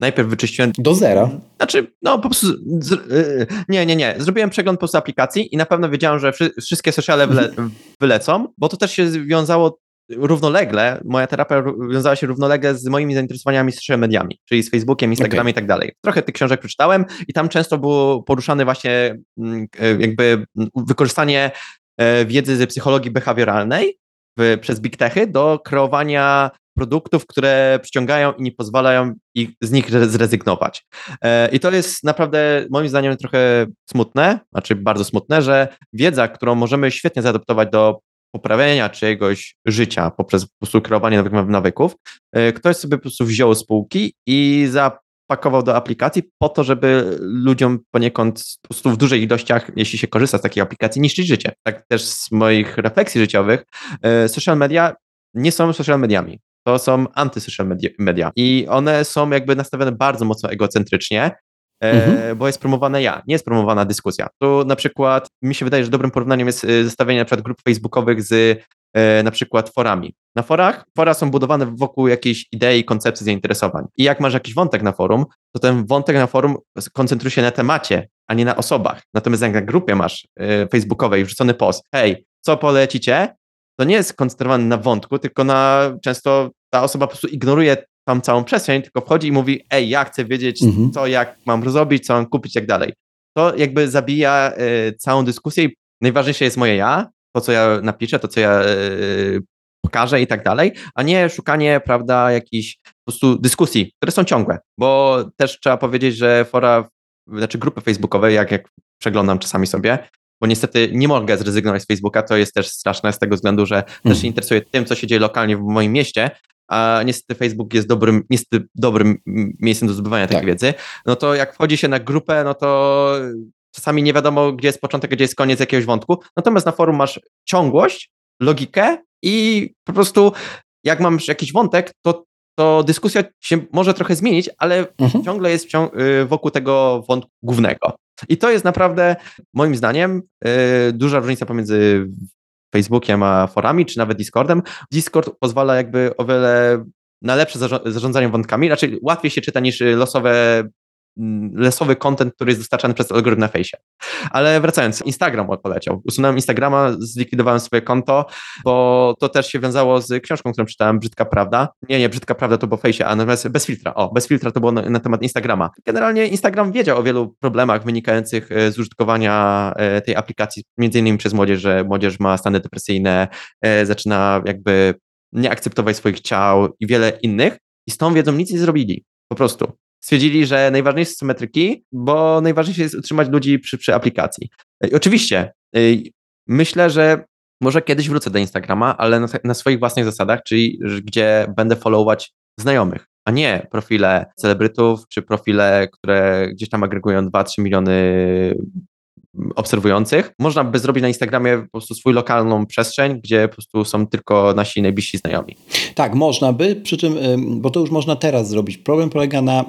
Najpierw wyczyściłem. Do zera. Znaczy, no po prostu. Z, yy, nie, nie, nie. Zrobiłem przegląd po prostu aplikacji i na pewno wiedziałem, że wszy, wszystkie sociale wyle, wylecą, bo to też się wiązało równolegle. Moja terapia wiązała się równolegle z moimi zainteresowaniami social mediami, czyli z Facebookiem, Instagramem okay. i tak dalej. Trochę tych książek przeczytałem i tam często było poruszane właśnie mm, e, jakby wykorzystanie e, wiedzy ze psychologii behawioralnej w, przez big techy do kreowania produktów, które przyciągają i nie pozwalają ich, z nich zrezygnować. E, I to jest naprawdę moim zdaniem trochę smutne, znaczy bardzo smutne, że wiedza, którą możemy świetnie zaadoptować do poprawienia czyjegoś życia poprzez po prostu kreowanie nowych nawyków, e, ktoś sobie po prostu wziął spółki i za pakował do aplikacji po to, żeby ludziom poniekąd po prostu w dużej ilościach, jeśli się korzysta z takiej aplikacji, niszczyć życie. Tak też z moich refleksji życiowych, e, social media nie są social mediami. To są antysocial media i one są jakby nastawione bardzo mocno egocentrycznie, e, mhm. bo jest promowane ja, nie jest promowana dyskusja. Tu na przykład mi się wydaje, że dobrym porównaniem jest e, zestawienie na przykład grup facebookowych z E, na przykład forami. Na forach, fora są budowane wokół jakiejś idei, koncepcji, zainteresowań. I jak masz jakiś wątek na forum, to ten wątek na forum koncentruje się na temacie, a nie na osobach. Natomiast jak na grupie masz facebookowej wrzucony post, hej, co polecicie, to nie jest skoncentrowany na wątku, tylko na często ta osoba po prostu ignoruje tam całą przestrzeń, tylko wchodzi i mówi, ej, ja chcę wiedzieć, mhm. co, jak mam zrobić, co mam kupić, jak dalej. To jakby zabija y, całą dyskusję i najważniejsze jest moje ja, to, co ja napiszę, to, co ja yy, pokażę i tak dalej, a nie szukanie, prawda, jakichś po prostu dyskusji, które są ciągłe, bo też trzeba powiedzieć, że fora, znaczy grupy facebookowe, jak, jak przeglądam czasami sobie, bo niestety nie mogę zrezygnować z Facebooka, to jest też straszne z tego względu, że też się mhm. interesuję tym, co się dzieje lokalnie w moim mieście, a niestety Facebook jest dobrym, niestety dobrym miejscem do zdobywania tak. tej wiedzy, no to jak wchodzi się na grupę, no to czasami nie wiadomo, gdzie jest początek, gdzie jest koniec jakiegoś wątku. Natomiast na forum masz ciągłość, logikę i po prostu jak mam jakiś wątek, to, to dyskusja się może trochę zmienić, ale mhm. ciągle jest y, wokół tego wątku głównego. I to jest naprawdę, moim zdaniem, y, duża różnica pomiędzy Facebookiem a forami, czy nawet Discordem. Discord pozwala jakby o wiele na lepsze zarządzanie wątkami, raczej łatwiej się czyta niż losowe lesowy content, który jest dostarczany przez algorytm na fejsie. Ale wracając, Instagram poleciał. Usunąłem Instagrama, zlikwidowałem swoje konto, bo to też się wiązało z książką, którą czytałem, Brzydka Prawda. Nie, nie, Brzydka Prawda to było fejsie, a natomiast bez filtra. O, bez filtra to było na, na, temat Instagrama. Generalnie Instagram wiedział o wielu problemach wynikających e, z użytkowania e, tej aplikacji, między innymi przez młodzież, że młodzież ma stany depresyjne, e, zaczyna jakby nie akceptować swoich ciał i wiele innych. I z tą wiedzą nic nie zrobili. Po prostu stwierdzili, że najważniejsze są metryki, bo najważniejsze jest utrzymać ludzi przy, przy aplikacji. I oczywiście, myślę, że może kiedyś wrócę do Instagrama, ale na, na swoich własnych zasadach, czyli gdzie będę followować znajomych, a nie profile celebrytów, czy profile, które gdzieś tam agregują 2-3 miliony obserwujących. Można by zrobić na Instagramie po prostu swój lokalną przestrzeń, gdzie po prostu są tylko nasi najbliżsi znajomi. Tak, można by, przy czym, bo to już można teraz zrobić. Problem polega na,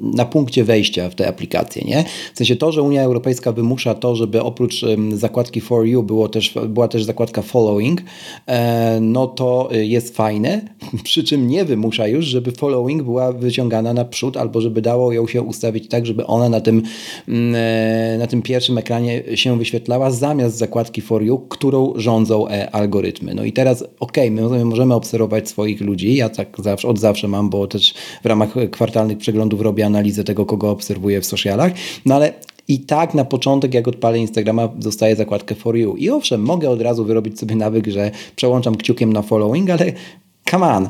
na punkcie wejścia w te aplikacje, nie? W sensie to, że Unia Europejska wymusza to, żeby oprócz zakładki For You było też, była też zakładka Following, e, no to y, jest fajne, przy czym nie wymusza już, żeby Following była wyciągana naprzód, albo żeby dało ją się ustawić tak, żeby ona na tym, e, na tym pierwszym ekranie się wyświetlała zamiast zakładki For You, którą rządzą e, algorytmy. No i teraz, ok, my możemy obserwować swoich ludzi, ja tak zawsze, od zawsze mam, bo też w ramach kwartalnych przeglądów robię analizę tego, kogo obserwuję w socialach, no ale i tak na początek, jak odpalę Instagrama, dostaję zakładkę For You. I owszem, mogę od razu wyrobić sobie nawyk, że przełączam kciukiem na following, ale come on,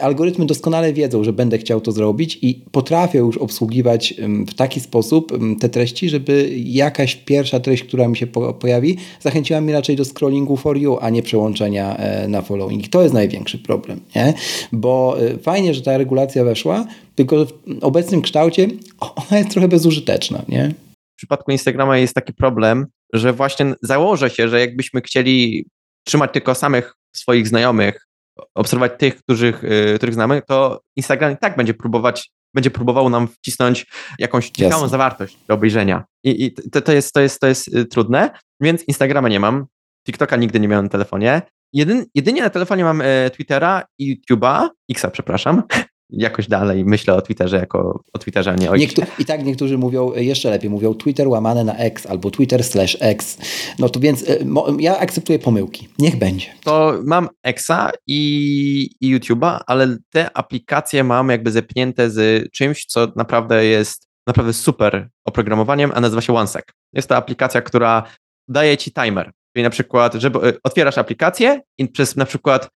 algorytmy doskonale wiedzą, że będę chciał to zrobić i potrafię już obsługiwać w taki sposób te treści, żeby jakaś pierwsza treść, która mi się pojawi, zachęciła mnie raczej do scrollingu for you, a nie przełączenia e, na following. To jest największy problem, nie? Bo e, fajnie, że ta regulacja weszła, tylko w obecnym kształcie ona jest trochę bezużyteczna, nie? W przypadku Instagrama jest taki problem, że właśnie założę się, że jakbyśmy chcieli trzymać tylko samych swoich znajomych obserwować tych, których, y, których znamy, to Instagram i tak będzie próbować, będzie próbował nam wcisnąć jakąś ciekawą Jasne. zawartość do obejrzenia. I, i to, to, jest, to, jest, to jest y, trudne, więc Instagrama nie mam, TikToka nigdy nie miałem na telefonie. Jedyn, jedynie na telefonie mam e, Twittera i YouTube'a, Xa przepraszam, jakoś dalej myślę o Twitterze jako o Twitterze, a nie o Niektó I tak niektórzy mówią, jeszcze lepiej, mówią Twitter łamane na X albo Twitter slash X. No to więc e, ja akceptuję pomyłki. Niech będzie. To mam Xa i, i YouTube'a, ale te aplikacje mam jakby zepnięte z czymś, co naprawdę jest naprawdę super oprogramowaniem, a nazywa się OneSec. Jest to aplikacja, która daje ci timer. Czyli na przykład, żeby e, otwierasz aplikację i przez na przykład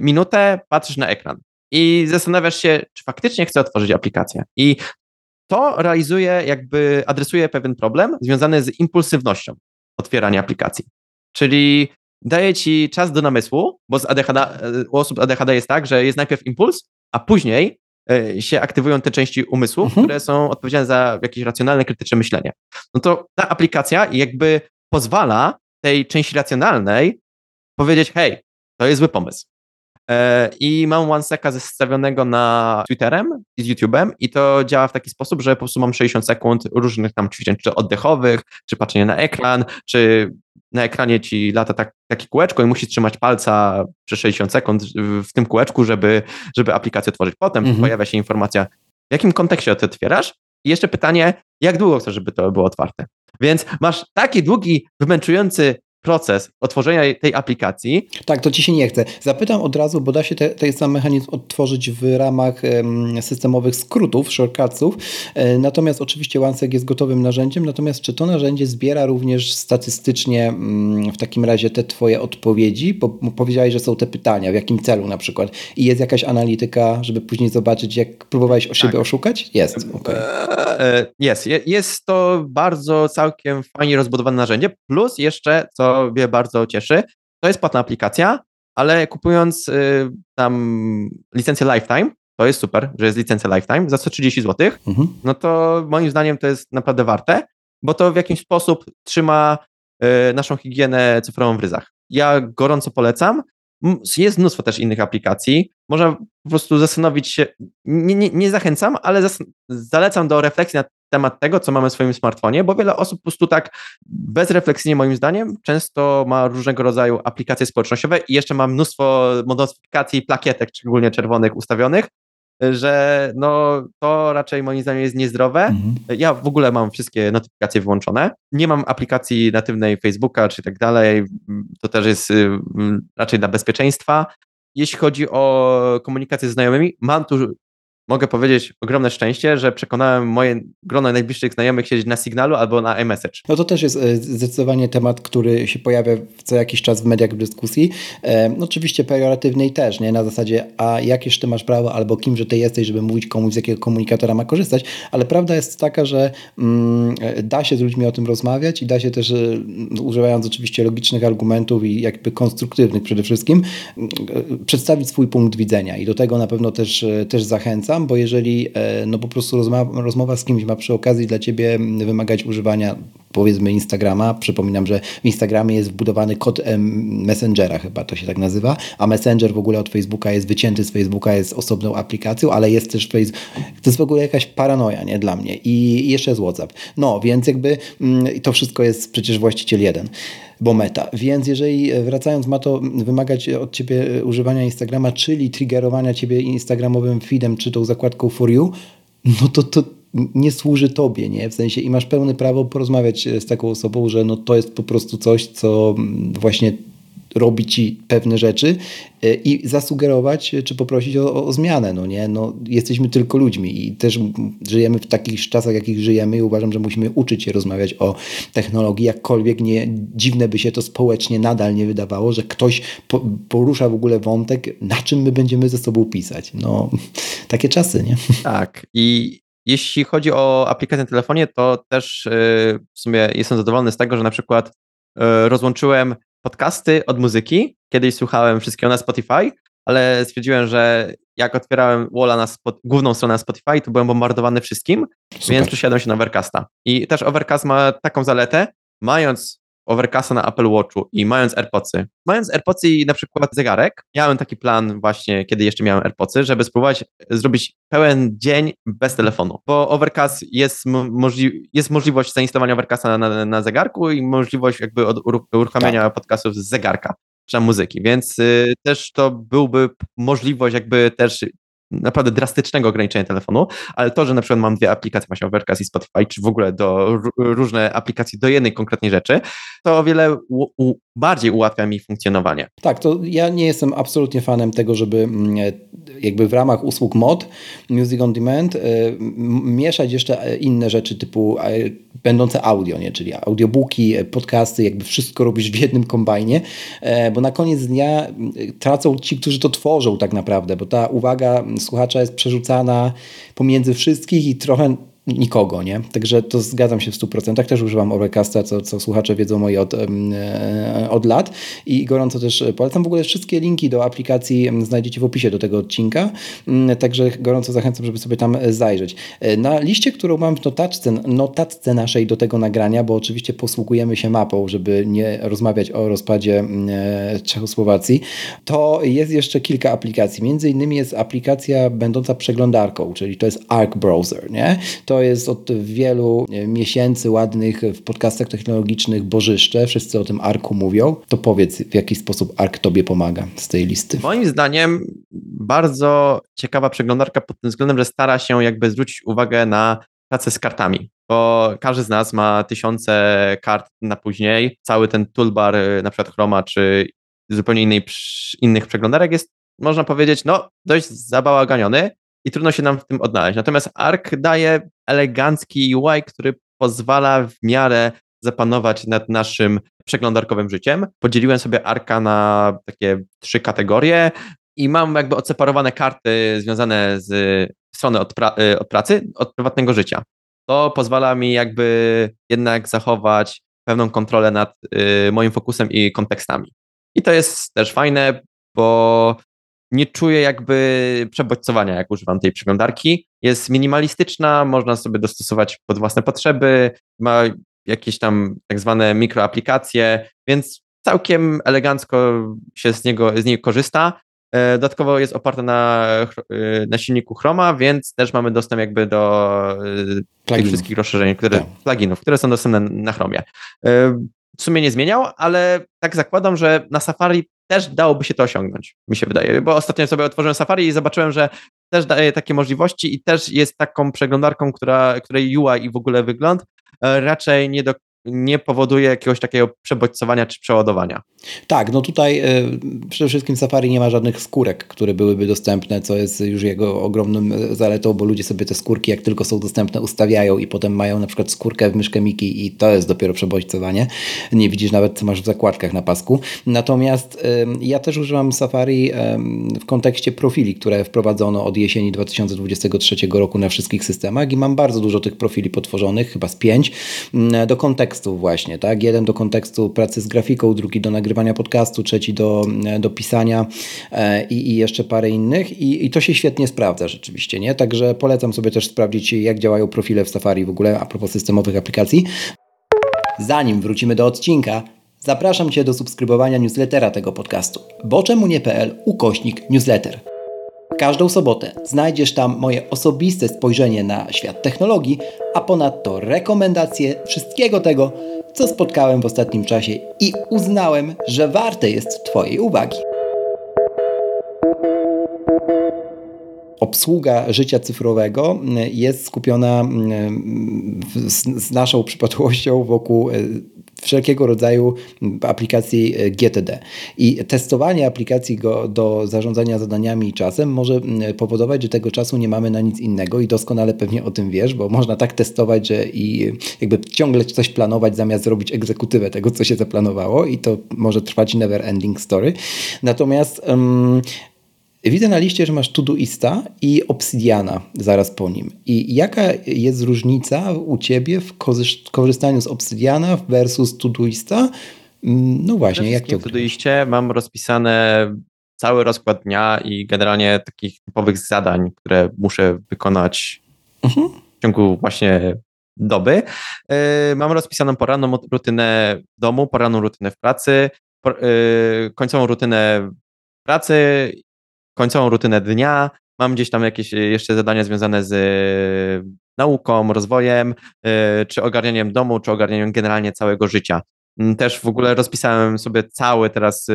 minutę patrzysz na ekran i zastanawiasz się, czy faktycznie chcę otworzyć aplikację. I to realizuje, jakby adresuje pewien problem związany z impulsywnością otwierania aplikacji. Czyli daje ci czas do namysłu, bo z ADHD, u osób ADHD jest tak, że jest najpierw impuls, a później e, się aktywują te części umysłu, mhm. które są odpowiedzialne za jakieś racjonalne, krytyczne myślenie. No to ta aplikacja jakby pozwala tej części racjonalnej powiedzieć, hej, to jest zły pomysł. E, I mam OneSec'a zestawionego na Twitterem i z YouTube'em i to działa w taki sposób, że po prostu mam 60 sekund różnych tam ćwiczeń, czy oddechowych, czy patrzenia na ekran, czy na ekranie ci lata tak, takie kółeczko i musisz trzymać palca przez 60 sekund w tym kółeczku, żeby, żeby aplikację otworzyć. Potem mhm. pojawia się informacja, w jakim kontekście to otwierasz i jeszcze pytanie, jak długo chcesz, żeby to było otwarte. Więc masz taki długi, wymęczujący proces otworzenia tej aplikacji. Tak, to ci się nie chce. Zapytam od razu, bo da się te, ten sam mechanizm odtworzyć w ramach systemowych skrótów, shortcutsów. E, natomiast oczywiście OneSec jest gotowym narzędziem, natomiast czy to narzędzie zbiera również statystycznie mm, w takim razie te twoje odpowiedzi? Bo powiedziałeś, że są te pytania, w jakim celu na przykład. I jest jakaś analityka, żeby później zobaczyć, jak próbowałeś o siebie tak. oszukać? Jest, okay. E, jest. Jest to bardzo całkiem fajnie rozbudowane narzędzie, plus jeszcze, co mnie bardzo cieszy. To jest płatna aplikacja, ale kupując y, tam licencję Lifetime, to jest super, że jest licencja Lifetime za 130 zł, mhm. no to moim zdaniem to jest naprawdę warte, bo to w jakiś sposób trzyma y, naszą higienę cyfrową w ryzach. Ja gorąco polecam. Jest mnóstwo też innych aplikacji. Można po prostu zastanowić się, nie, nie, nie zachęcam, ale zalecam do refleksji nad temat tego, co mamy w swoim smartfonie, bo wiele osób po prostu tak bezrefleksyjnie moim zdaniem często ma różnego rodzaju aplikacje społecznościowe i jeszcze ma mnóstwo modyfikacji plakietek, szczególnie czerwonych ustawionych, że no to raczej moim zdaniem jest niezdrowe. Mhm. Ja w ogóle mam wszystkie notyfikacje wyłączone. Nie mam aplikacji natywnej Facebooka czy tak dalej. To też jest y, raczej dla bezpieczeństwa. Jeśli chodzi o komunikację z znajomymi, mam tu mogę powiedzieć ogromne szczęście, że przekonałem moje grono najbliższych znajomych siedzieć na Signalu albo na iMessage. No to też jest e, zdecydowanie temat, który się pojawia co jakiś czas w mediach w dyskusji. E, no oczywiście pejoratywnej też, nie? Na zasadzie, a jakież ty masz prawo albo kimże ty jesteś, żeby mówić komuś, z jakiego komunikatora ma korzystać, ale prawda jest taka, że mm, da się z ludźmi o tym rozmawiać i da się też, e, używając oczywiście logicznych argumentów i jakby konstruktywnych przede wszystkim, przedstawić swój punkt widzenia i do tego na pewno też, też zachęcam bo jeżeli e, no po prostu rozmowa, rozmowa z kimś ma przy okazji dla ciebie wymagać używania powiedzmy Instagrama. Przypominam, że w Instagramie jest wbudowany kod Messengera, chyba to się tak nazywa, a Messenger w ogóle od Facebooka jest wycięty z Facebooka, jest osobną aplikacją, ale jest też Facebook. To jest w ogóle jakaś paranoja, nie, dla mnie. I jeszcze jest WhatsApp. No, więc jakby to wszystko jest przecież właściciel jeden bo meta. Więc jeżeli e, wracając ma to wymagać od Ciebie e, używania Instagrama, czyli triggerowania Ciebie Instagramowym feedem, czy tą zakładką for you, no to, to nie służy tobie, nie? W sensie i masz pełne prawo porozmawiać e, z taką osobą, że no to jest po prostu coś, co mm, właśnie robi ci pewne rzeczy e, i zasugerować, czy poprosić o, o, zmianę. No nie? No, jesteśmy tylko ludźmi i też żyjemy w takich czasach, jakich żyjemy i uważam, że musimy uczyć się rozmawiać o technologii, jakkolwiek nie dziwne by się to społecznie nadal nie wydawało, że ktoś po, porusza w ogóle wątek, na czym my będziemy ze sobą pisać. No, takie czasy, nie? Tak i jeśli chodzi o aplikację na telefonie, to też y, w sumie jestem zadowolony z tego, że na przykład rozłączyłem podcasty od muzyki. Kiedyś słuchałem wszystkiego na Spotify, ale stwierdziłem, że jak otwierałem Walla na spot, główną stronę na Spotify, to byłem bombardowany wszystkim, Super. więc przesiadłem się na Overcasta. I też Overcast ma taką zaletę, mając Overcasta na Apple Watchu i mając AirPodsy, mając AirPodsy i na przykład zegarek, miałem taki plan właśnie, kiedy jeszcze miałem AirPodsy, żeby spróbować zrobić pełen dzień bez telefonu, bo Overcast jest, możli jest możliwość zainstalowania Overcasta na, na, zegarku i możliwość jakby od, uruchamiania tak. podcastów z zegarka czy muzyki, więc y, też to byłby możliwość jakby też naprawdę drastycznego ograniczenia telefonu, ale to, że na przykład mam dwie aplikacje, właśnie Overcast i Spotify, czy w ogóle do różne aplikacje do jednej konkretnej rzeczy, to o wiele bardziej ułatwia mi funkcjonowanie. Tak, to ja nie jestem absolutnie fanem tego, żeby mm, e, jakby w ramach usług mod, Music on Demand, e, mieszać jeszcze e, inne rzeczy typu będące audio, nie? czyli audiobooki, podcasty, jakby wszystko robisz w jednym kombajnie, bo na koniec dnia tracą ci, którzy to tworzą tak naprawdę, bo ta uwaga słuchacza jest przerzucana pomiędzy wszystkich i trochę nikogo, nie? Także to zgadzam się w 100%. Też używam Overcasta, co, co słuchacze wiedzą moi od, e, od lat i gorąco też polecam. W ogóle wszystkie linki do aplikacji znajdziecie w opisie do tego odcinka, mm, także gorąco zachęcam, żeby sobie tam zajrzeć. E, na liście, którą mam w notatce, notatce naszej do tego nagrania, bo oczywiście posługujemy się mapą, żeby nie rozmawiać o rozpadzie mm, e, Czechosłowacji, to jest jeszcze kilka aplikacji. Między innymi jest aplikacja będąca przeglądarką, czyli to jest Arc Browser, nie? To jest od wielu miesięcy ładnych w podcastach technologicznych bożyszcze, wszyscy o tym Arku mówią. To powiedz, w jaki sposób Arc tobie pomaga z tej listy? Moim zdaniem bardzo ciekawa przeglądarka pod tym względem, że stara się jakby zwrócić uwagę na pracę z kartami, bo każdy z nas ma tysiące kart na później. Cały ten toolbar, y, na przykład Chroma czy zupełnie innej, innych przeglądarek jest, można powiedzieć, no dość zabałaganiony i trudno się nam w tym odnaleźć. Natomiast Arc daje elegancki UI, który pozwala w miarę zapanować nad naszym przeglądarkowym życiem. Podzieliłem sobie Arka na takie trzy kategorie i mam jakby odseparowane karty związane z strony od, pra y, od pracy, od prywatnego życia. To pozwala mi jakby jednak zachować pewną kontrolę nad y, moim fokusem i kontekstami. I to jest też fajne, bo nie czuję jakby przebodźcowania, jak używam tej przeglądarki. Jest minimalistyczna, można sobie dostosować pod własne potrzeby, ma jakieś tam tak zwane mikroaplikacje, więc całkiem elegancko się z niego z niej korzysta. E, dodatkowo jest oparta na, e, na silniku Chroma, więc też mamy dostęp jakby do e, tych wszystkich rozszerzeń, które, tak. pluginów, które są dostępne na Chromie. W sumie nie zmieniał, ale tak zakładam, że na Safari też dałoby się to osiągnąć, mi się wydaje, bo ostatnio sobie otworzyłem Safari i zobaczyłem, że też daje takie możliwości i też jest taką przeglądarką, która, której UI i w ogóle wygląd raczej nie do nie powoduje jakiegoś takiego przebodźcowania czy przeładowania. Tak, no tutaj y, przede wszystkim Safari nie ma żadnych skórek, które byłyby dostępne, co jest już jego ogromnym e, zaletą, bo ludzie sobie te skórki, jak tylko są dostępne, ustawiają i potem mają na przykład skórkę w myszkę Miki i to jest dopiero przebodźcowanie. Nie widzisz nawet, co masz w zakładkach na pasku. Natomiast y, ja też używam Safari w kontekście profili, które wprowadzono od jesieni 2023 roku na wszystkich systemach i mam bardzo dużo tych profili potworzonych, chyba z pięć, do kontekstu właśnie, tak? Jeden do kontekstu pracy z grafiką, drugi do nagrywania podcastu, trzeci do, do pisania e, i, i jeszcze parę innych I, i to się świetnie sprawdza rzeczywiście, nie? Także polecam sobie też sprawdzić, jak działają profile w Safari w ogóle a propos systemowych aplikacji. Zanim wrócimy do odcinka, zapraszam Cię do subskrybowania newslettera tego podcastu. Bo czemu nie.pl ukośnik newsletter. Każdą sobotę znajdziesz tam moje osobiste spojrzenie na świat technologii, a ponadto rekomendacje wszystkiego tego, co spotkałem w ostatnim czasie i uznałem, że warte jest Twojej uwagi. obsługa życia cyfrowego jest skupiona z, naszą przypadłością wokół wszelkiego rodzaju aplikacji e, GTD. I testowanie aplikacji go, do zarządzania zadaniami i czasem może powodować, że tego czasu nie mamy na nic innego i doskonale pewnie o tym wiesz, bo można tak testować, że i jakby ciągle coś planować zamiast zrobić egzekutywę tego, co się zaplanowało i to może trwać never ending story. Natomiast um, Widzę na liście, że masz Todoista i Obsidiana zaraz po nim. I jaka jest różnica u Ciebie w korzystaniu z Obsidiana versus Todoista? Mm, no właśnie, jak to W Todoiście mam rozpisane cały rozkład dnia i generalnie takich typowych zadań, które muszę wykonać mhm. w ciągu właśnie doby. Yy, mam rozpisaną poranną rutynę w domu, poranną rutynę w pracy, yy, końcową rutynę pracy końcową rutynę dnia, mam gdzieś tam jakieś e, jeszcze zadania związane z e, nauką, rozwojem, e, czy ogarnianiem domu, czy ogarnianiem generalnie całego życia. Mm, też w ogóle rozpisałem sobie cały, teraz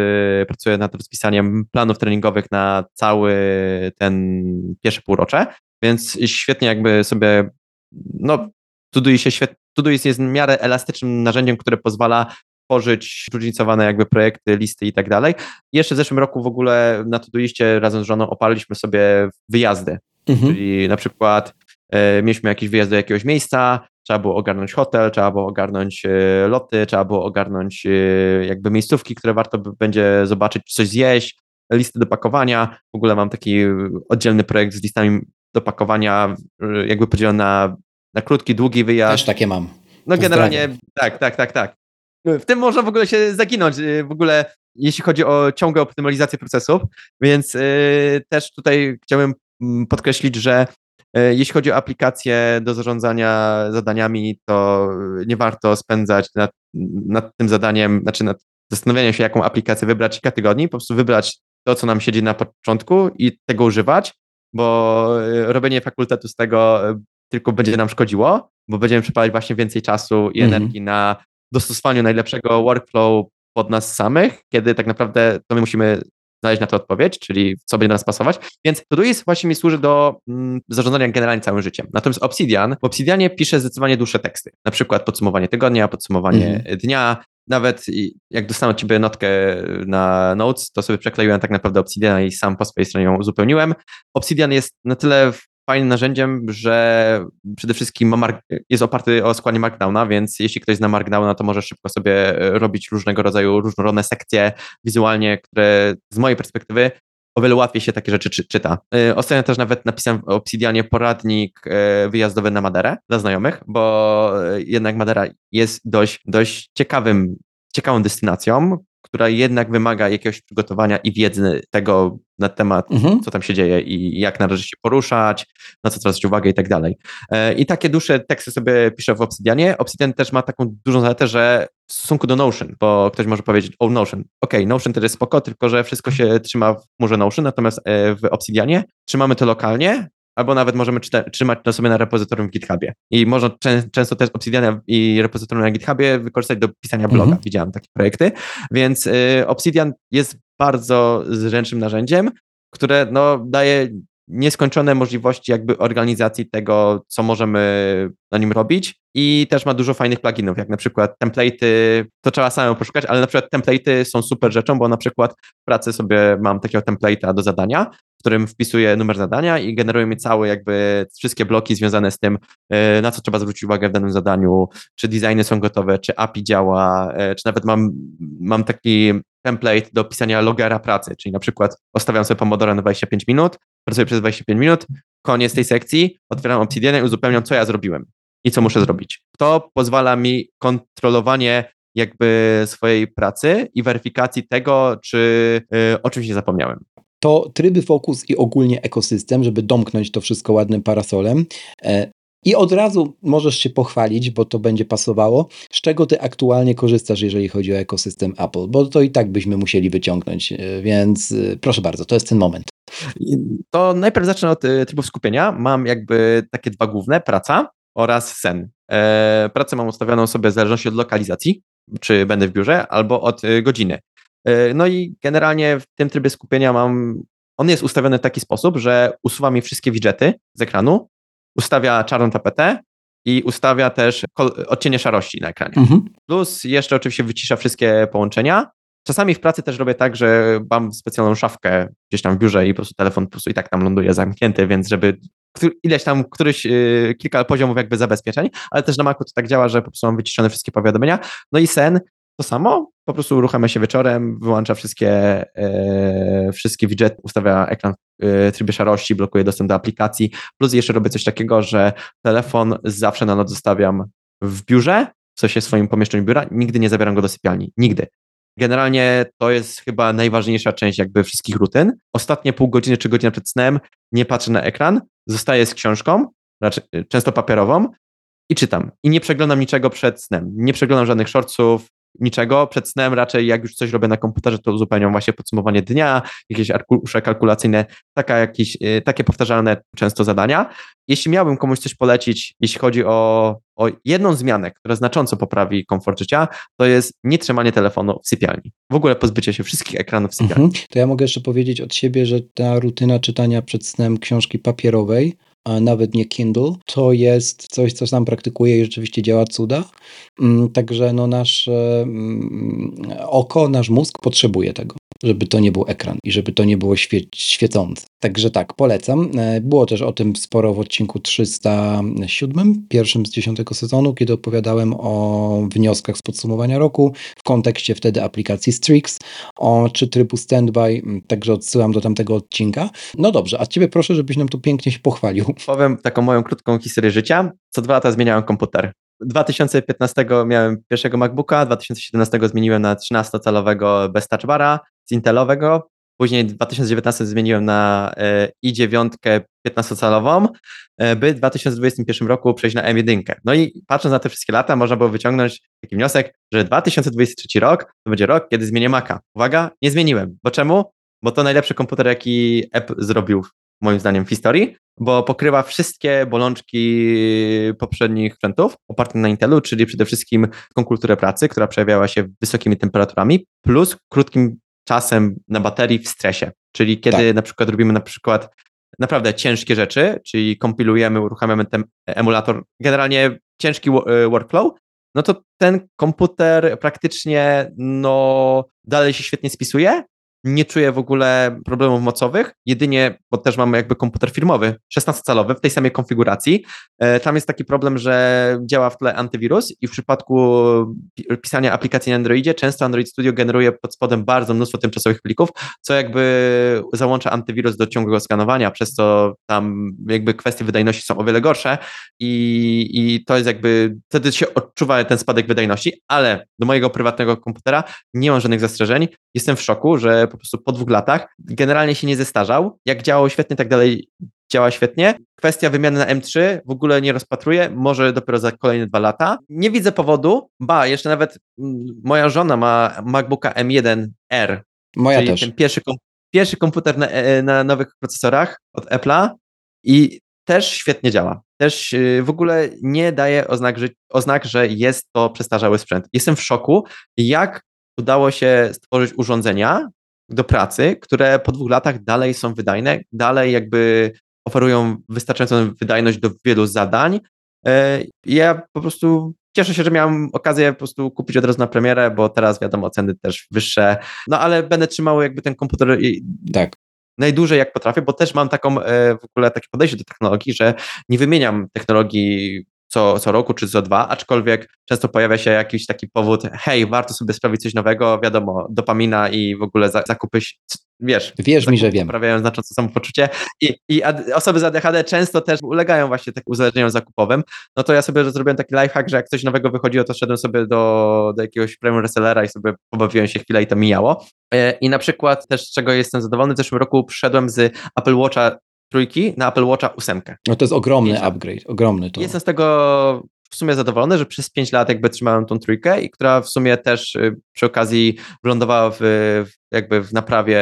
pracuję nad rozpisaniem planów treningowych na cały ten pierwsze półrocze, więc świetnie jakby sobie, no, Todoist, się świetnie, Todoist jest w miarę elastycznym narzędziem, które pozwala tworzyć zróżnicowane jakby projekty, listy i tak dalej. Jeszcze w zeszłym roku w ogóle na Todoistie razem z żoną oparliśmy sobie wyjazdy, mhm. czyli na przykład e, mieliśmy jakiś wyjazd do jakiegoś miejsca, trzeba było ogarnąć hotel, trzeba było ogarnąć e, loty, trzeba było ogarnąć e, jakby miejscówki, które warto będzie zobaczyć, coś zjeść, listy do pakowania. W ogóle mam taki oddzielny projekt z listami do pakowania, jakby podzielony na na krótki, długi wyjazd. Też takie mam. No generalnie tak, tak, tak, tak. W tym można w ogóle się zaginąć, y, w ogóle jeśli chodzi o ciągłą optymalizację procesów, więc y, też tutaj chciałem mm, podkreślić, że y, jeśli chodzi o aplikacje do zarządzania zadaniami, to nie warto spędzać nad, nad tym zadaniem, znaczy nad zastanowieniem się, jaką aplikację wybrać kilka tygodni, po prostu wybrać to, co nam siedzi na początku i tego używać, bo robienie fakultetu z tego tylko będzie nam szkodziło, bo będziemy przypalać właśnie więcej czasu i mhm. energii na dostosowaniu najlepszego workflow pod nas samych, kiedy tak naprawdę to my musimy znaleźć na to odpowiedź, czyli co będzie nas pasować. Więc Todoist właśnie mi służy do mm, zarządzania generalnie całym życiem. Natomiast Obsidian, w Obsidianie piszę zdecydowanie dłuższe teksty. Na przykład podsumowanie tygodnia, podsumowanie mhm. dnia. Nawet jak dostanę od ciebie notkę na Notes, to sobie przekleiłem tak naprawdę Obsidiana i sam po swojej stronie ją uzupełniłem. Obsidian jest na tyle fajnym narzędziem, że przede wszystkim jest oparty o składanie Markdowna, więc jeśli ktoś zna Markdowna, to może szybko sobie e, robić różnego rodzaju różnorodne sekcje wizualnie, które z mojej perspektywy o wiele łatwiej się takie rzeczy czy, czyta. E, ostatnio też nawet napisałem w Obsidianie poradnik e, wyjazdowy na Maderę dla znajomych, bo jednak Madera jest dość, dość ciekawym, ciekawą destynacją, która jednak wymaga jakiegoś przygotowania i wiedzy tego na temat, mhm. co tam się dzieje i jak należy się poruszać, na co zwracać uwagę i tak dalej. E, I takie dłuższe teksty sobie piszę w Obsidianie. Obsidian też ma taką dużą zaletę, że w stosunku do Notion, bo ktoś może powiedzieć, o Notion, ok, Notion to jest spoko, tylko że wszystko się trzyma w chmurze Notion, natomiast e, w Obsidianie trzymamy to lokalnie, albo nawet możemy trzymać to sobie na repozytorium w GitHubie. I można czę często też Obsidian i repozytorium na GitHubie wykorzystać do pisania bloga. Mhm. Widziałem takie projekty. Więc y, Obsidian jest bardzo zręcznym narzędziem, które no, daje nieskończone możliwości jakby organizacji tego, co możemy na nim robić i też ma dużo fajnych pluginów, jak na przykład template'y, to trzeba samemu poszukać, ale na przykład template'y są super rzeczą, bo na przykład w pracy sobie mam takiego template'a do zadania, w którym wpisuję numer zadania i generuje mi całe jakby wszystkie bloki związane z tym, e, na co trzeba zwrócić uwagę w danym zadaniu, czy designy są gotowe, czy API działa, e, czy nawet mam, mam taki template do pisania logera pracy, czyli na przykład ostawiam sobie Pomodoro na 25 minut, pracuję przez 25 minut, koniec tej sekcji, otwieram Obsidian i uzupełniam, co ja zrobiłem i co muszę zrobić. To pozwala mi kontrolowanie jakby swojej pracy i weryfikacji tego, czy y, o czymś nie zapomniałem. To tryby Focus i ogólnie ekosystem, żeby domknąć to wszystko ładnym parasolem. E, I od razu możesz się pochwalić, bo to będzie pasowało, z czego ty aktualnie korzystasz, jeżeli chodzi o ekosystem Apple, bo to i tak byśmy musieli wyciągnąć, e, więc e, proszę bardzo, to jest ten moment. To najpierw zacznę od trybów skupienia. Mam jakby takie dwa główne, praca oraz sen. Pracę mam ustawioną sobie w zależności od lokalizacji, czy będę w biurze, albo od godziny. E, no i generalnie w tym trybie skupienia mam, on jest ustawiony w taki sposób, że usuwa mi wszystkie widgety z ekranu, ustawia czarną tapetę i ustawia też odcienie szarości na ekranie. Mhm. Plus jeszcze oczywiście wycisza wszystkie połączenia. Czasami w pracy też robię tak, że mam specjalną szafkę gdzieś tam w biurze i po prostu telefon po prostu i tak tam ląduje zamknięty, więc żeby ileś tam, któryś, yy, kilka poziomów jakby zabezpieczeń, ale też na Macu to tak działa, że po prostu mam wyciszone wszystkie powiadomienia. No i sen to samo, po prostu uruchamia się wieczorem, wyłącza wszystkie, yy, wszystkie widgety, ustawia ekran w trybie szarości, blokuje dostęp do aplikacji, plus jeszcze robię coś takiego, że telefon zawsze na noc zostawiam w biurze, w sensie swoim pomieszczeniu biura, nigdy nie zabieram go do sypialni, nigdy. Generalnie to jest chyba najważniejsza część jakby wszystkich rutyn. Ostatnie pół godziny czy godzina przed snem nie patrzę na ekran, zostaję z książką, raczej, często papierową i czytam. I nie przeglądam niczego przed snem. Nie przeglądam żadnych shortsów, niczego. Przed snem raczej jak już coś robię na komputerze, to uzupełniam właśnie podsumowanie dnia, jakieś arkusze kalkulacyjne, taka jakieś, y, takie powtarzalne często zadania. Jeśli miałbym komuś coś polecić, jeśli chodzi o, o jedną zmianę, która znacząco poprawi komfort życia, to jest nietrzymanie telefonu w sypialni. W ogóle pozbycie się wszystkich ekranów w sypialni. Mhm. To ja mogę jeszcze powiedzieć od siebie, że ta rutyna czytania przed snem książki papierowej a nawet nie Kindle, to jest coś, co sam praktykuję i rzeczywiście działa cuda. Mm, także no nasze mm, oko, nasz mózg potrzebuje tego. Żeby to nie był ekran i żeby to nie było świe świecące. Także tak, polecam. E, było też o tym sporo w odcinku 307, pierwszym z 10 sezonu, kiedy opowiadałem o wnioskach z podsumowania roku w kontekście wtedy aplikacji Strix, o czy trybu standby, także odsyłam do tamtego odcinka. No dobrze, a ciebie proszę, żebyś nam tu pięknie się pochwalił. Powiem taką moją krótką historię życia. Co dwa lata zmieniałem komputer. 2015 miałem pierwszego MacBooka, 2017 zmieniłem na 13-calowego bez touchbara z Intelowego. Później w 2019 zmieniłem na e, i9 15-calową, e, by w 2021 roku przejść na M1. No i patrząc na te wszystkie lata, można było wyciągnąć taki wniosek, że 2023 rok to będzie rok, kiedy zmienię Maca. Uwaga, nie zmieniłem. Bo czemu? Bo to najlepszy komputer, jaki Apple zrobił moim zdaniem w historii, bo pokrywa wszystkie bolączki poprzednich sprzętów opartych na Intelu, czyli przede wszystkim tą kulturę pracy, która przejawiała się wysokimi temperaturami, plus krótkim czasem na baterii w stresie. Czyli kiedy tak. na przykład robimy na przykład naprawdę ciężkie rzeczy, czyli kompilujemy, uruchamiamy ten emulator, generalnie ciężki e, workflow, no to ten komputer praktycznie no, dalej się świetnie spisuje, nie czuję w ogóle problemów mocowych, jedynie, bo też mamy jakby komputer firmowy, 16-calowy w tej samej konfiguracji. E, tam jest taki problem, że działa w tle antywirus i w przypadku pisania aplikacji na Androidzie często Android Studio generuje pod spodem bardzo mnóstwo tymczasowych plików, co jakby załącza antywirus do ciągłego skanowania, przez co tam jakby kwestie wydajności są o wiele gorsze i, i to jest jakby, wtedy się odczuwa ten spadek wydajności, ale do mojego prywatnego komputera nie mam żadnych zastrzeżeń. Jestem w szoku, że po prostu po dwóch latach generalnie się nie zestarzał. Jak działał świetnie, tak dalej działa świetnie. Kwestia wymiany na M3 w ogóle nie rozpatruję, może dopiero za kolejne dwa lata. Nie widzę powodu, ba, jeszcze nawet mm, moja żona ma MacBooka M1R. Moja czyli też. ten pierwszy, pierwszy komputer na, e, na nowych procesorach od Apple'a i też świetnie działa. Też y, w ogóle nie daje oznak, że, oznak, że jest to przestarzały sprzęt. Jestem w szoku, jak udało się stworzyć urządzenia do pracy, które po dwóch latach dalej są wydajne, dalej jakby oferują wystarczającą wydajność do wielu zadań. E, ja po prostu cieszę się, że miałem okazję po prostu kupić od razu na premierę, bo teraz wiadomo, ceny też wyższe, no ale będę trzymał jakby ten komputer tak. najdłużej jak potrafię, bo też mam taką e, w ogóle takie podejście do technologii, że nie wymieniam technologii co, co roku czy co dwa, aczkolwiek często pojawia się jakiś taki powód, hej, warto sobie sprawić coś nowego, wiadomo, dopamina i w ogóle zakupy, wiesz, Wierz mi, że wiem. Poprawiają znacząco samopoczucie i, i osoby z ADHD często też ulegają właśnie tak uzależnieniom zakupowym, no to ja sobie zrobiłem taki lifehack, że jak coś nowego wychodziło, to szedłem sobie do, do jakiegoś premium resellera i sobie pobawiłem się chwilę i to mijało. E, I na przykład też, czego jestem zadowolony, w zeszłym roku przyszedłem z Apple Watcha trójki na Apple Watcha ósemkę. No to jest ogromny upgrade, ogromny to. Jestem z tego w sumie zadowolony, że przez 5 lat jakby trzymałem tą trójkę i która w sumie też y, przy okazji wylądowała w, jakby w naprawie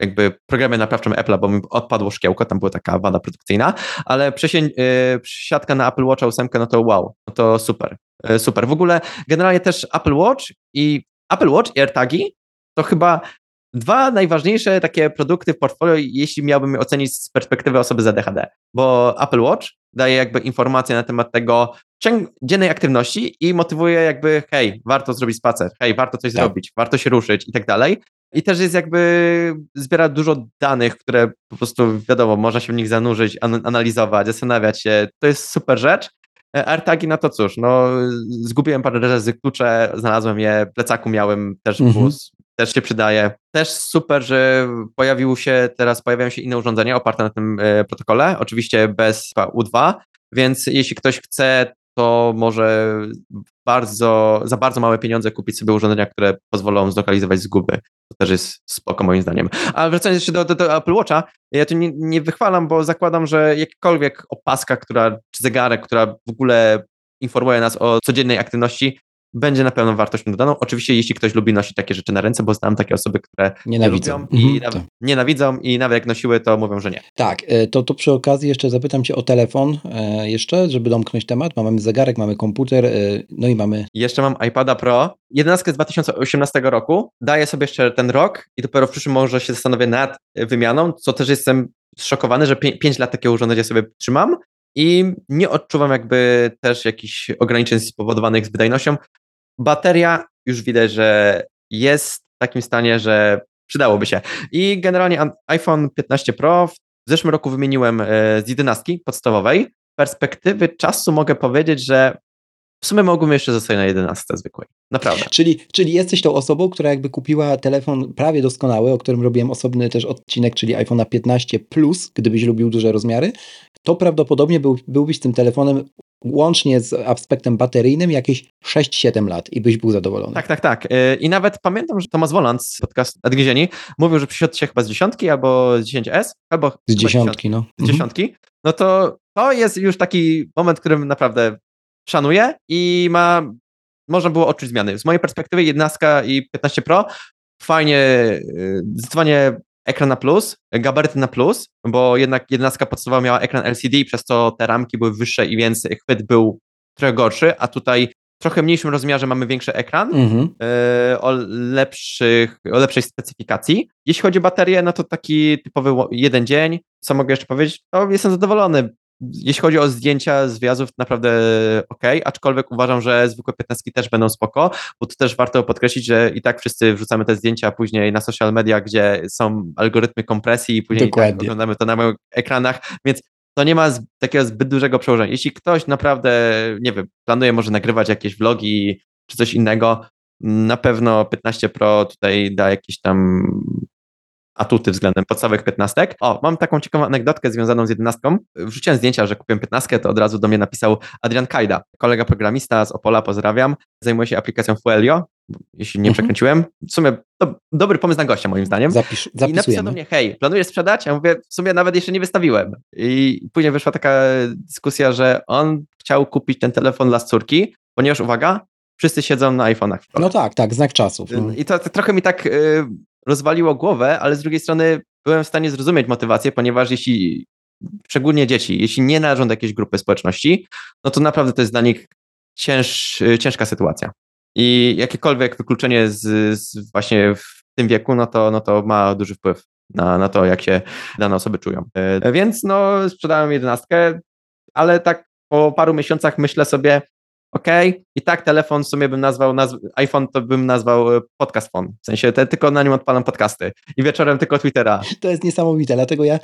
jakby programie naprawczym Apple'a, bo mi odpadło szkiełko, tam była taka wada produkcyjna, ale przesień, yy, przesiadka na Apple Watcha 8, no to wow, no to super, yy, super. W ogóle generalnie też Apple Watch i Apple Watch i AirTagi to chyba dwa najważniejsze takie produkty w portfolio, jeśli miałbym je ocenić z perspektywy osoby z ADHD, bo Apple Watch daje jakby informacje na temat tego dziennej aktywności i motywuje jakby, hej, warto zrobić spacer, hej, warto coś tak. zrobić, warto się ruszyć i tak dalej. I też jest jakby, zbiera dużo danych, które po prostu, wiadomo, można się w nich zanurzyć, analizować, zastanawiać się. To jest super rzecz. E, AirTagi, no to cóż, no zgubiłem parę razy klucze, znalazłem je, plecaku miałem też mhm. Też się przydaje. Też super, że pojawił się, teraz pojawiają się inne urządzenia oparte na tym e, protokole, oczywiście bez U2, więc jeśli ktoś chce, to może bardzo, za bardzo małe pieniądze kupić sobie urządzenia, które pozwolą zlokalizować zguby. To też jest spoko moim zdaniem. A wracając jeszcze do, do, do Apple Watcha, ja tu nie, nie wychwalam, bo zakładam, że jakikolwiek opaska, która, czy zegarek, która w ogóle informuje nas o codziennej aktywności, będzie na pewno wartością dodaną. Oczywiście, jeśli ktoś lubi nosić takie rzeczy na ręce, bo znam takie osoby, które nienawidzą, lubią i mhm, nienawidzą i nawet jak nosiły, to mówią, że nie. Tak, e, to, to przy okazji jeszcze zapytam Cię o telefon e, jeszcze, żeby domknąć temat. Mamy zegarek, mamy komputer, e, no i mamy... Jeszcze mam iPada Pro, 11 z 2018 roku, daję sobie jeszcze ten rok i dopiero w przyszłym może się zastanowię nad wymianą, co też jestem zszokowany, że 5 lat takiego urządzenia sobie trzymam, i nie odczuwam jakby też jakichś ograniczeń spowodowanych z wydajnością. Bateria już widać, że jest w takim stanie, że przydałoby się. I generalnie iPhone 15 Pro w zeszłym roku wymieniłem e, z 11 podstawowej. Perspektywy czasu mogę powiedzieć, że w sumie mogłem jeszcze zostać na 11 zwykłej. Naprawdę. Czyli, czyli jesteś tą osobą, która jakby kupiła telefon prawie doskonały, o którym robiłem osobny też odcinek, czyli iPhone 15 Plus, gdybyś lubił duże rozmiary, to prawdopodobnie był, byłbyś tym telefonem łącznie z aspektem bateryjnym jakieś 6-7 lat i byś był zadowolony. Tak, tak, tak. Y, I nawet pamiętam, że Tomasz Woland z podcastu mówił, że przyszedł się chyba z dziesiątki albo z 10S, albo z dziesiątki, no. Z dziesiątki. Mhm. No to to jest już taki moment, którym naprawdę szanuję i ma, można było odczuć zmiany. Z mojej perspektywy 11 i 15 Pro fajnie, y, zdecydowanie ekran na plus, gabaryty na plus, bo jednak 11 podstawowa miała ekran LCD, przez co te ramki były wyższe i więc chwyt był trochę gorszy, a tutaj w trochę mniejszym rozmiarze mamy większy ekran mhm. yy, o, lepszych, o lepszej specyfikacji. Jeśli chodzi o baterię, no to taki typowy jeden dzień. Co mogę jeszcze powiedzieć? To jestem zadowolony jeśli chodzi o zdjęcia z wjazdów, naprawdę ok, aczkolwiek uważam, że zwykłe 15 też będą spoko, bo tu też warto podkreślić, że i tak wszyscy wrzucamy te zdjęcia później na social media, gdzie są algorytmy kompresji i później tak oglądamy to na moich ekranach, więc to nie ma z, takiego zbyt dużego przełożenia. Jeśli ktoś naprawdę, nie wiem, planuje może nagrywać jakieś vlogi czy coś innego, na pewno 15 Pro tutaj da jakieś tam atuty względem podstawowych piętnastek. O, mam taką ciekawą anegdotkę związaną z jedenastką. Wrzuciłem zdjęcia, że kupiłem piętnastkę, to od razu do mnie napisał Adrian Kajda, kolega programista z Opola, pozdrawiam. Zajmuje się aplikacją Fuelio, jeśli nie mhm. przekręciłem. W sumie to dobry pomysł na gościa, moim zdaniem. Zapisz, I napisał do mnie, hej, planujesz sprzedać? Ja mówię, w sumie nawet jeszcze nie wystawiłem. I później wyszła taka dyskusja, że on chciał kupić ten telefon dla córki, ponieważ, uwaga, wszyscy siedzą na iPhone'ach. No tak, tak, znak czasów. No. I to, to, trochę mi tak y, rozwaliło głowę, ale z drugiej strony byłem w stanie zrozumieć motywację, ponieważ jeśli, szczególnie dzieci, jeśli nie należą do jakiejś grupy społeczności, no to naprawdę to jest dla nich cięż, ciężka sytuacja. I jakiekolwiek wykluczenie z, z właśnie w tym wieku, no to, no to ma duży wpływ na, na to, jak się dane osoby czują. E, więc no, sprzedałem jedenastkę, ale tak po paru miesiącach myślę sobie, OK, i tak telefon w sumie bym nazwał, nazw iPhone to bym nazwał e, podcast phone. W sensie te, tylko na nim odpalam podcasty i wieczorem tylko Twittera. To jest niesamowite, dlatego ja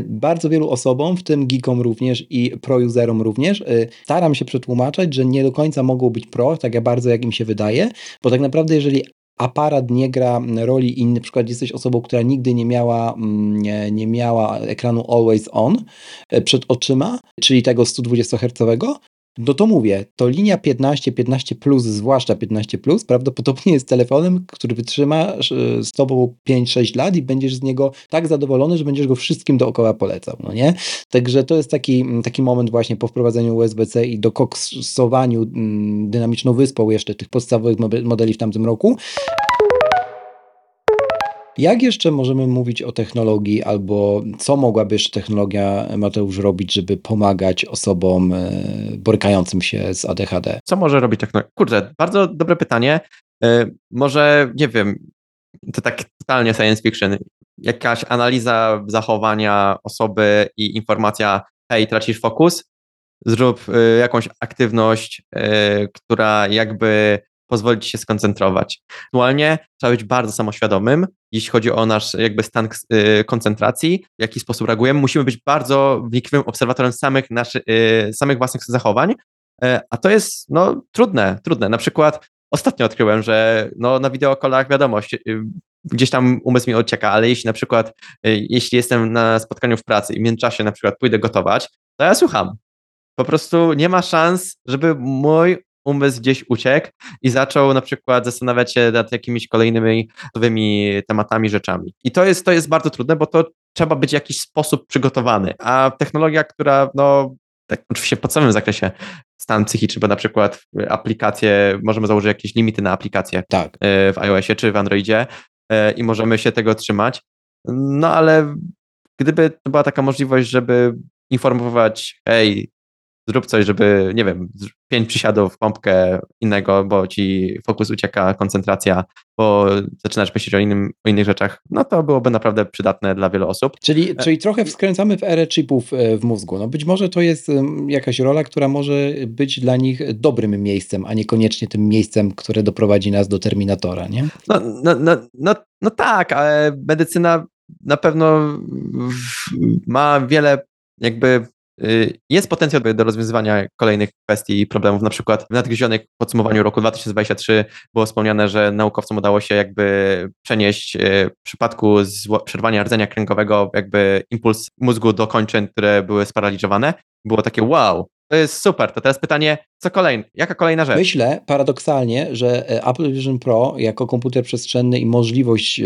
bardzo wielu osobom, w tym geekom również i pro-userom również, e, staram się przetłumaczać, że nie do końca mogą być pro, tak bardzo jak im się wydaje, bo tak naprawdę jeżeli aparat nie gra roli inny, na przykład jesteś osobą, która nigdy nie miała, nie, nie miała ekranu always on e, przed oczyma, czyli tego 120 Hz, no to mówię, to linia 15, 15 plus, zwłaszcza 15 plus, prawdopodobnie jest telefonem, który wytrzyma z tobą 5-6 lat i będziesz z niego tak zadowolony, że będziesz go wszystkim dookoła polecał, no nie? Także to jest taki, taki moment właśnie po wprowadzeniu USB-C i dokoksowaniu mm, dynamiczną wyspą jeszcze tych podstawowych modeli w tamtym roku. Jak jeszcze możemy mówić o technologii, albo co mogłaby jeszcze technologia, Mateusz, robić, żeby pomagać osobom e, borykającym się z ADHD? Co może robić technologia? Kurde, bardzo dobre pytanie. E, może, nie wiem, to tak totalnie science fiction. Jakaś analiza zachowania osoby i informacja, hej, tracisz fokus, zrób e, jakąś aktywność, która jakby pozwolić się skoncentrować. Aktualnie trzeba być bardzo samoświadomym, jeśli chodzi o nasz jakby stan y, koncentracji, w jaki sposób reagujemy. Musimy być bardzo wnikliwym obserwatorem samych, naszych, y, samych własnych zachowań, e, a to jest no, trudne, trudne. Na przykład ostatnio odkryłem, że no, na wideokolach wiadomość, y, gdzieś tam umysł mi odcieka, ale jeśli na przykład, jeśli jestem na spotkaniu w pracy i w międzyczasie na przykład pójdę gotować, to ja słucham. Po prostu nie ma szans, żeby mój umysł gdzieś uciekł i zaczął na przykład zastanawiać się nad jakimiś kolejnymi nowymi tematami, rzeczami. I to jest, to jest bardzo trudne, bo to trzeba być w jakiś sposób przygotowany. A technologia, która no, tak oczywiście w podstawowym zakresie stan psychiczny, bo na przykład aplikacje, możemy założyć jakieś limity na aplikacje tak. E, w iOSie czy w Androidzie e, i możemy się tego trzymać. No ale gdyby to była taka możliwość, żeby informować, hej, zrób coś, żeby, nie wiem, pięć przysiadów, pompkę innego, bo ci fokus ucieka, koncentracja, bo zaczynasz myśleć o, innym, o innych rzeczach, no to byłoby naprawdę przydatne dla wielu osób. Czyli, czyli trochę wskręcamy w erę chipów e, w mózgu. No być może to jest jakaś rola, która może być dla nich dobrym miejscem, a niekoniecznie tym miejscem, które doprowadzi nas do Terminatora, nie? No, no, no, no, no tak, ale medycyna na pewno ma wiele jakby jest potencjał do rozwiązywania kolejnych kwestii i problemów. Na przykład w nadgryzionych podsumowaniu roku 2023 było wspomniane, że naukowcom udało się jakby przenieść y, w przypadku przerwania rdzenia kręgowego jakby impuls mózgu do kończyn, które były sparaliżowane. Było takie wow, to jest super. To teraz pytanie, co kolejne? Jaka kolejna rzecz? Myślę paradoksalnie, że e, Apple Vision Pro jako komputer przestrzenny i możliwość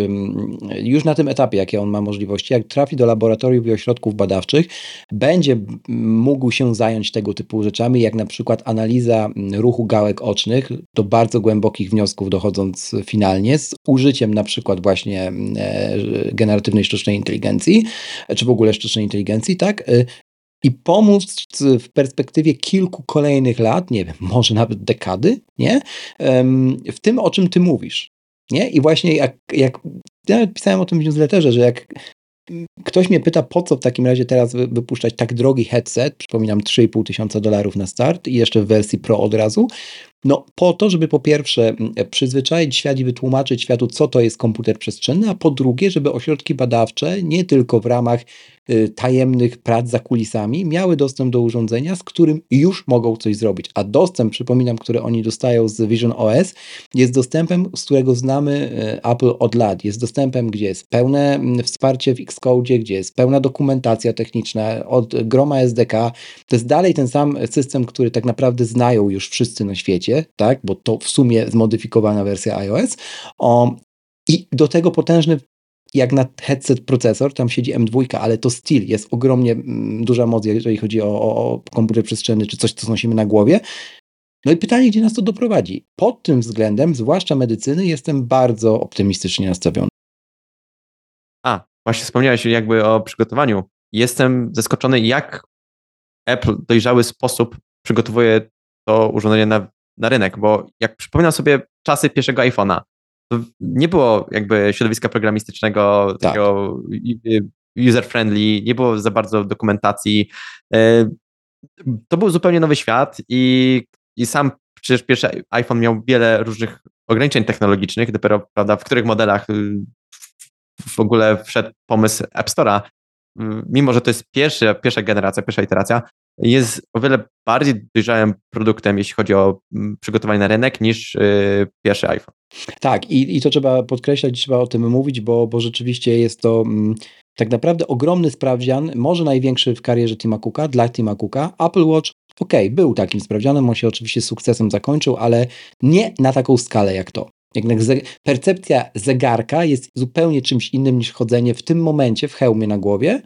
już na tym etapie, jakie on ma możliwości, jak trafi do laboratoriów i ośrodków badawczych, będzie mógł się zająć tego typu rzeczami, jak na przykład analiza ruchu gałek ocznych do bardzo głębokich wniosków dochodząc finalnie z użyciem na przykład właśnie e, generatywnej sztucznej inteligencji, czy w ogóle sztucznej inteligencji, tak? I pomóc w perspektywie kilku kolejnych lat, nie wiem, może nawet dekady, nie? W tym, o czym ty mówisz. Nie? I właśnie jak, jak ja pisałem o tym w newsletterze, że jak ktoś mnie pyta, po co w takim razie teraz wypuszczać tak drogi headset, przypominam 3,5 tysiąca dolarów na start i jeszcze w wersji Pro od razu, no po to, żeby po pierwsze przyzwyczaić świat i wytłumaczyć światu, co to jest komputer przestrzenny, a po drugie, żeby ośrodki badawcze nie tylko w ramach tajemnych prac za kulisami, miały dostęp do urządzenia, z którym już mogą coś zrobić. A dostęp, przypominam, który oni dostają z Vision OS, jest dostępem, z którego znamy y, Apple od lat. Jest dostępem, gdzie jest pełne mm, wsparcie w Xcode, gdzie jest pełna dokumentacja techniczna od groma SDK. To jest dalej ten sam system, który tak naprawdę znają już wszyscy na świecie, tak? bo to w sumie zmodyfikowana wersja iOS. O, i do tego potężny jak na headset procesor, tam siedzi M2, ale to still jest ogromnie mm, duża moc, jeżeli chodzi o, o komputer przestrzenny, czy coś, co nosimy na głowie. No i pytanie, gdzie nas to doprowadzi? Pod tym względem, zwłaszcza medycyny, jestem bardzo optymistycznie nastawiony. A, właśnie wspomniałeś jakby o przygotowaniu. Jestem zaskoczony, jak Apple w dojrzały sposób przygotowuje to urządzenie na, na rynek, bo jak przypominam sobie czasy pierwszego iPhone'a, nie było jakby środowiska programistycznego, tak. takiego user-friendly, nie było za bardzo dokumentacji. E, to był zupełnie nowy świat i, i sam przecież pierwszy iPhone miał wiele różnych ograniczeń technologicznych, dopiero prawda, w których modelach y, w ogóle wszedł pomysł App Store'a, mimo że to jest pierwsza, pierwsza generacja, pierwsza iteracja, jest o wiele bardziej dojrzałym produktem, jeśli chodzi o przygotowanie na rynek, niż yy, pierwszy iPhone. Tak, i, i to trzeba podkreślać, trzeba o tym mówić, bo, bo rzeczywiście jest to mm, tak naprawdę ogromny sprawdzian, może największy w karierze Tima Cooka, dla Tima Cooka. Apple Watch, ok, był takim sprawdzianem, on się oczywiście sukcesem zakończył, ale nie na taką skalę jak to. Jednak percepcja zegarka jest zupełnie czymś innym niż chodzenie w tym momencie w hełmie na głowie.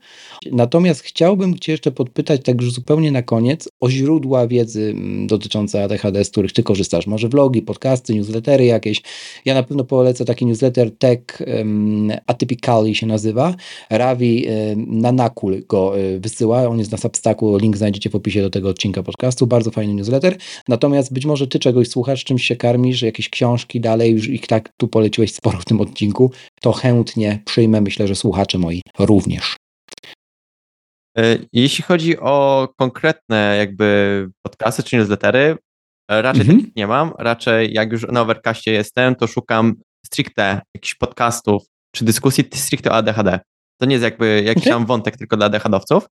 Natomiast chciałbym Cię jeszcze podpytać, tak już zupełnie na koniec, o źródła wiedzy mm, dotyczące ADHD, z których Ty korzystasz. Może vlogi, podcasty, newslettery jakieś. Ja na pewno polecę taki newsletter Tech um, Atypically się nazywa. Ravi um, Nanakul go um, wysyła. On jest na Substacku, link znajdziecie w opisie do tego odcinka podcastu. Bardzo fajny newsletter. Natomiast być może Ty czegoś słuchasz, czymś się karmisz, jakieś książki dalej, już ich tak tu poleciłeś sporo w tym odcinku, to chętnie przyjmę, myślę, że słuchacze moi również. E, jeśli chodzi o konkretne jakby podcasty czy newslettery, e, raczej mhm. takich nie mam. Raczej jak już na Overcastie jestem, to szukam stricte jakichś podcastów czy dyskusji stricte o ADHD. To nie jest jakby jakiś okay. tam wątek tylko dla ADHDowców,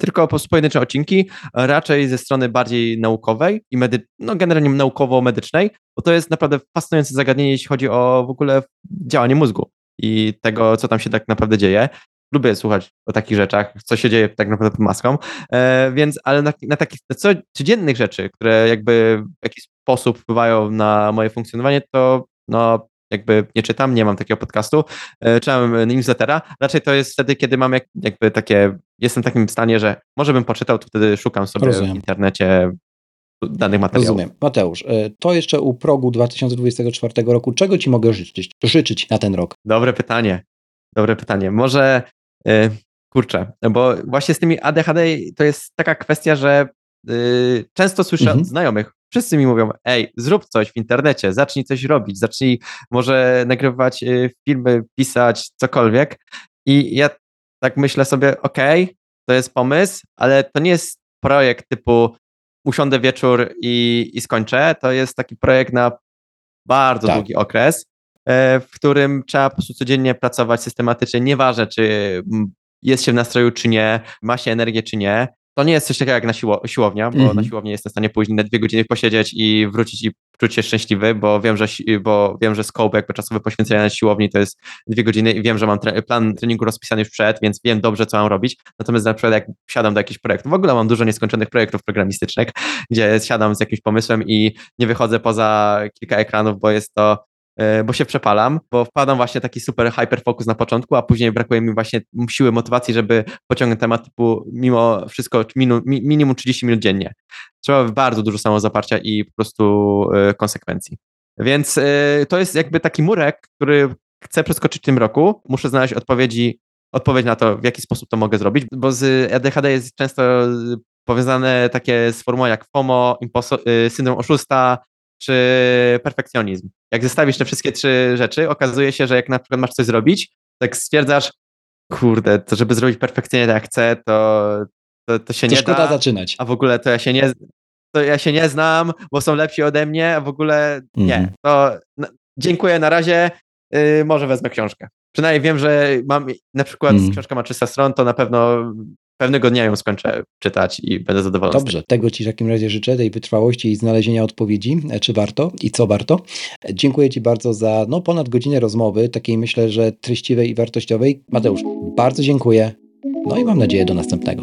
tylko po prostu pojedyncze odcinki, raczej ze strony bardziej naukowej i medy- no generalnie naukowo-medycznej, bo to jest naprawdę fascynujące zagadnienie, jeśli chodzi o w ogóle działanie mózgu i tego, co tam się tak naprawdę dzieje. Lubię słuchać o takich rzeczach, co się dzieje tak naprawdę pod maską, e, więc, ale na, na takich na co, codziennych rzeczy, które jakby w jakiś sposób wpływają na moje funkcjonowanie, to no, jakby nie czytam, nie mam takiego podcastu, e, czytam newslettera. Raczej to jest wtedy, kiedy mam jak, jakby takie, jestem w takim stanie, że może bym poczytał, to wtedy szukam sobie Rozumiem. w internecie danych materiałów. Rozumiem. Mateusz, e, to jeszcze u progu 2024 roku, czego Ci mogę życzyć, życzyć na ten rok? Dobre pytanie. Dobre pytanie. Może, yy, kurczę, bo właśnie z tymi ADHD to jest taka kwestia, że często słyszę mhm. od znajomych, wszyscy mi mówią, ej, zrób coś w internecie, zacznij coś robić, zacznij może nagrywać y, filmy, pisać, cokolwiek. I ja tak myślę sobie, okej, okay, to jest pomysł, ale to nie jest projekt typu usiądę wieczór i, i skończę. To jest taki projekt na bardzo tak. długi okres, e, w którym trzeba po prostu codziennie pracować systematycznie, nieważne czy jest się w nastroju czy nie, ma się energię czy nie. To nie jest coś takiego jak na siło, siłownia, bo mm -hmm. na siłowni jestem w stanie pójść na dwie godziny posiedzieć i wrócić i czuć się szczęśliwy, bo wiem, że, bo wiem, że scope jakby czasowe poświęcenia na siłowni to jest dwie godziny i wiem, że mam tre plan treningu rozpisany już przed, więc wiem dobrze, co mam robić. Natomiast na przykład jak siadam do jakichś projektów, w ogóle mam dużo nieskończonych projektów programistycznych, gdzie siadam z jakimś pomysłem i nie wychodzę poza kilka ekranów, bo jest to bo się przepalam, bo wpadam właśnie taki super hyperfocus na początku, a później brakuje mi właśnie siły, motywacji, żeby pociągnąć temat typu mimo wszystko minimum 30 minut dziennie. Trzeba bardzo dużo samozaparcia i po prostu e, konsekwencji. Więc e, to jest jakby taki murek, który chcę przeskoczyć w tym roku. Muszę znaleźć odpowiedzi, odpowiedź na to, w jaki sposób to mogę zrobić, bo z ADHD jest często powiązane takie sformułowania jak FOMO, syndrom oszusta, czy perfekcjonizm. Jak zestawisz te wszystkie trzy rzeczy, okazuje się, że jak na przykład masz coś zrobić, tak stwierdzasz, kurde, to żeby zrobić perfekcyjnie tak jak chcę, to, to, to się to nie szkoda da. zaczynać. A w ogóle to ja się nie, to ja się nie znam, bo są lepsi ode mnie, a w ogóle nie. Mm. To no, dziękuję na razie, yy, może wezmę książkę. Przynajmniej wiem, że mam na przykład mm. książka ma 300 stron, to na pewno pewnego dnia ją skończę czytać i będę zadowolony. Dobrze, tego Ci w takim razie życzę, tej wytrwałości i znalezienia odpowiedzi, e, czy warto i co warto. Dziękuję Ci bardzo za no, ponad godzinę rozmowy, takiej myślę, że treściwej i wartościowej. Mateusz, bardzo dziękuję. No i mam nadzieję do następnego.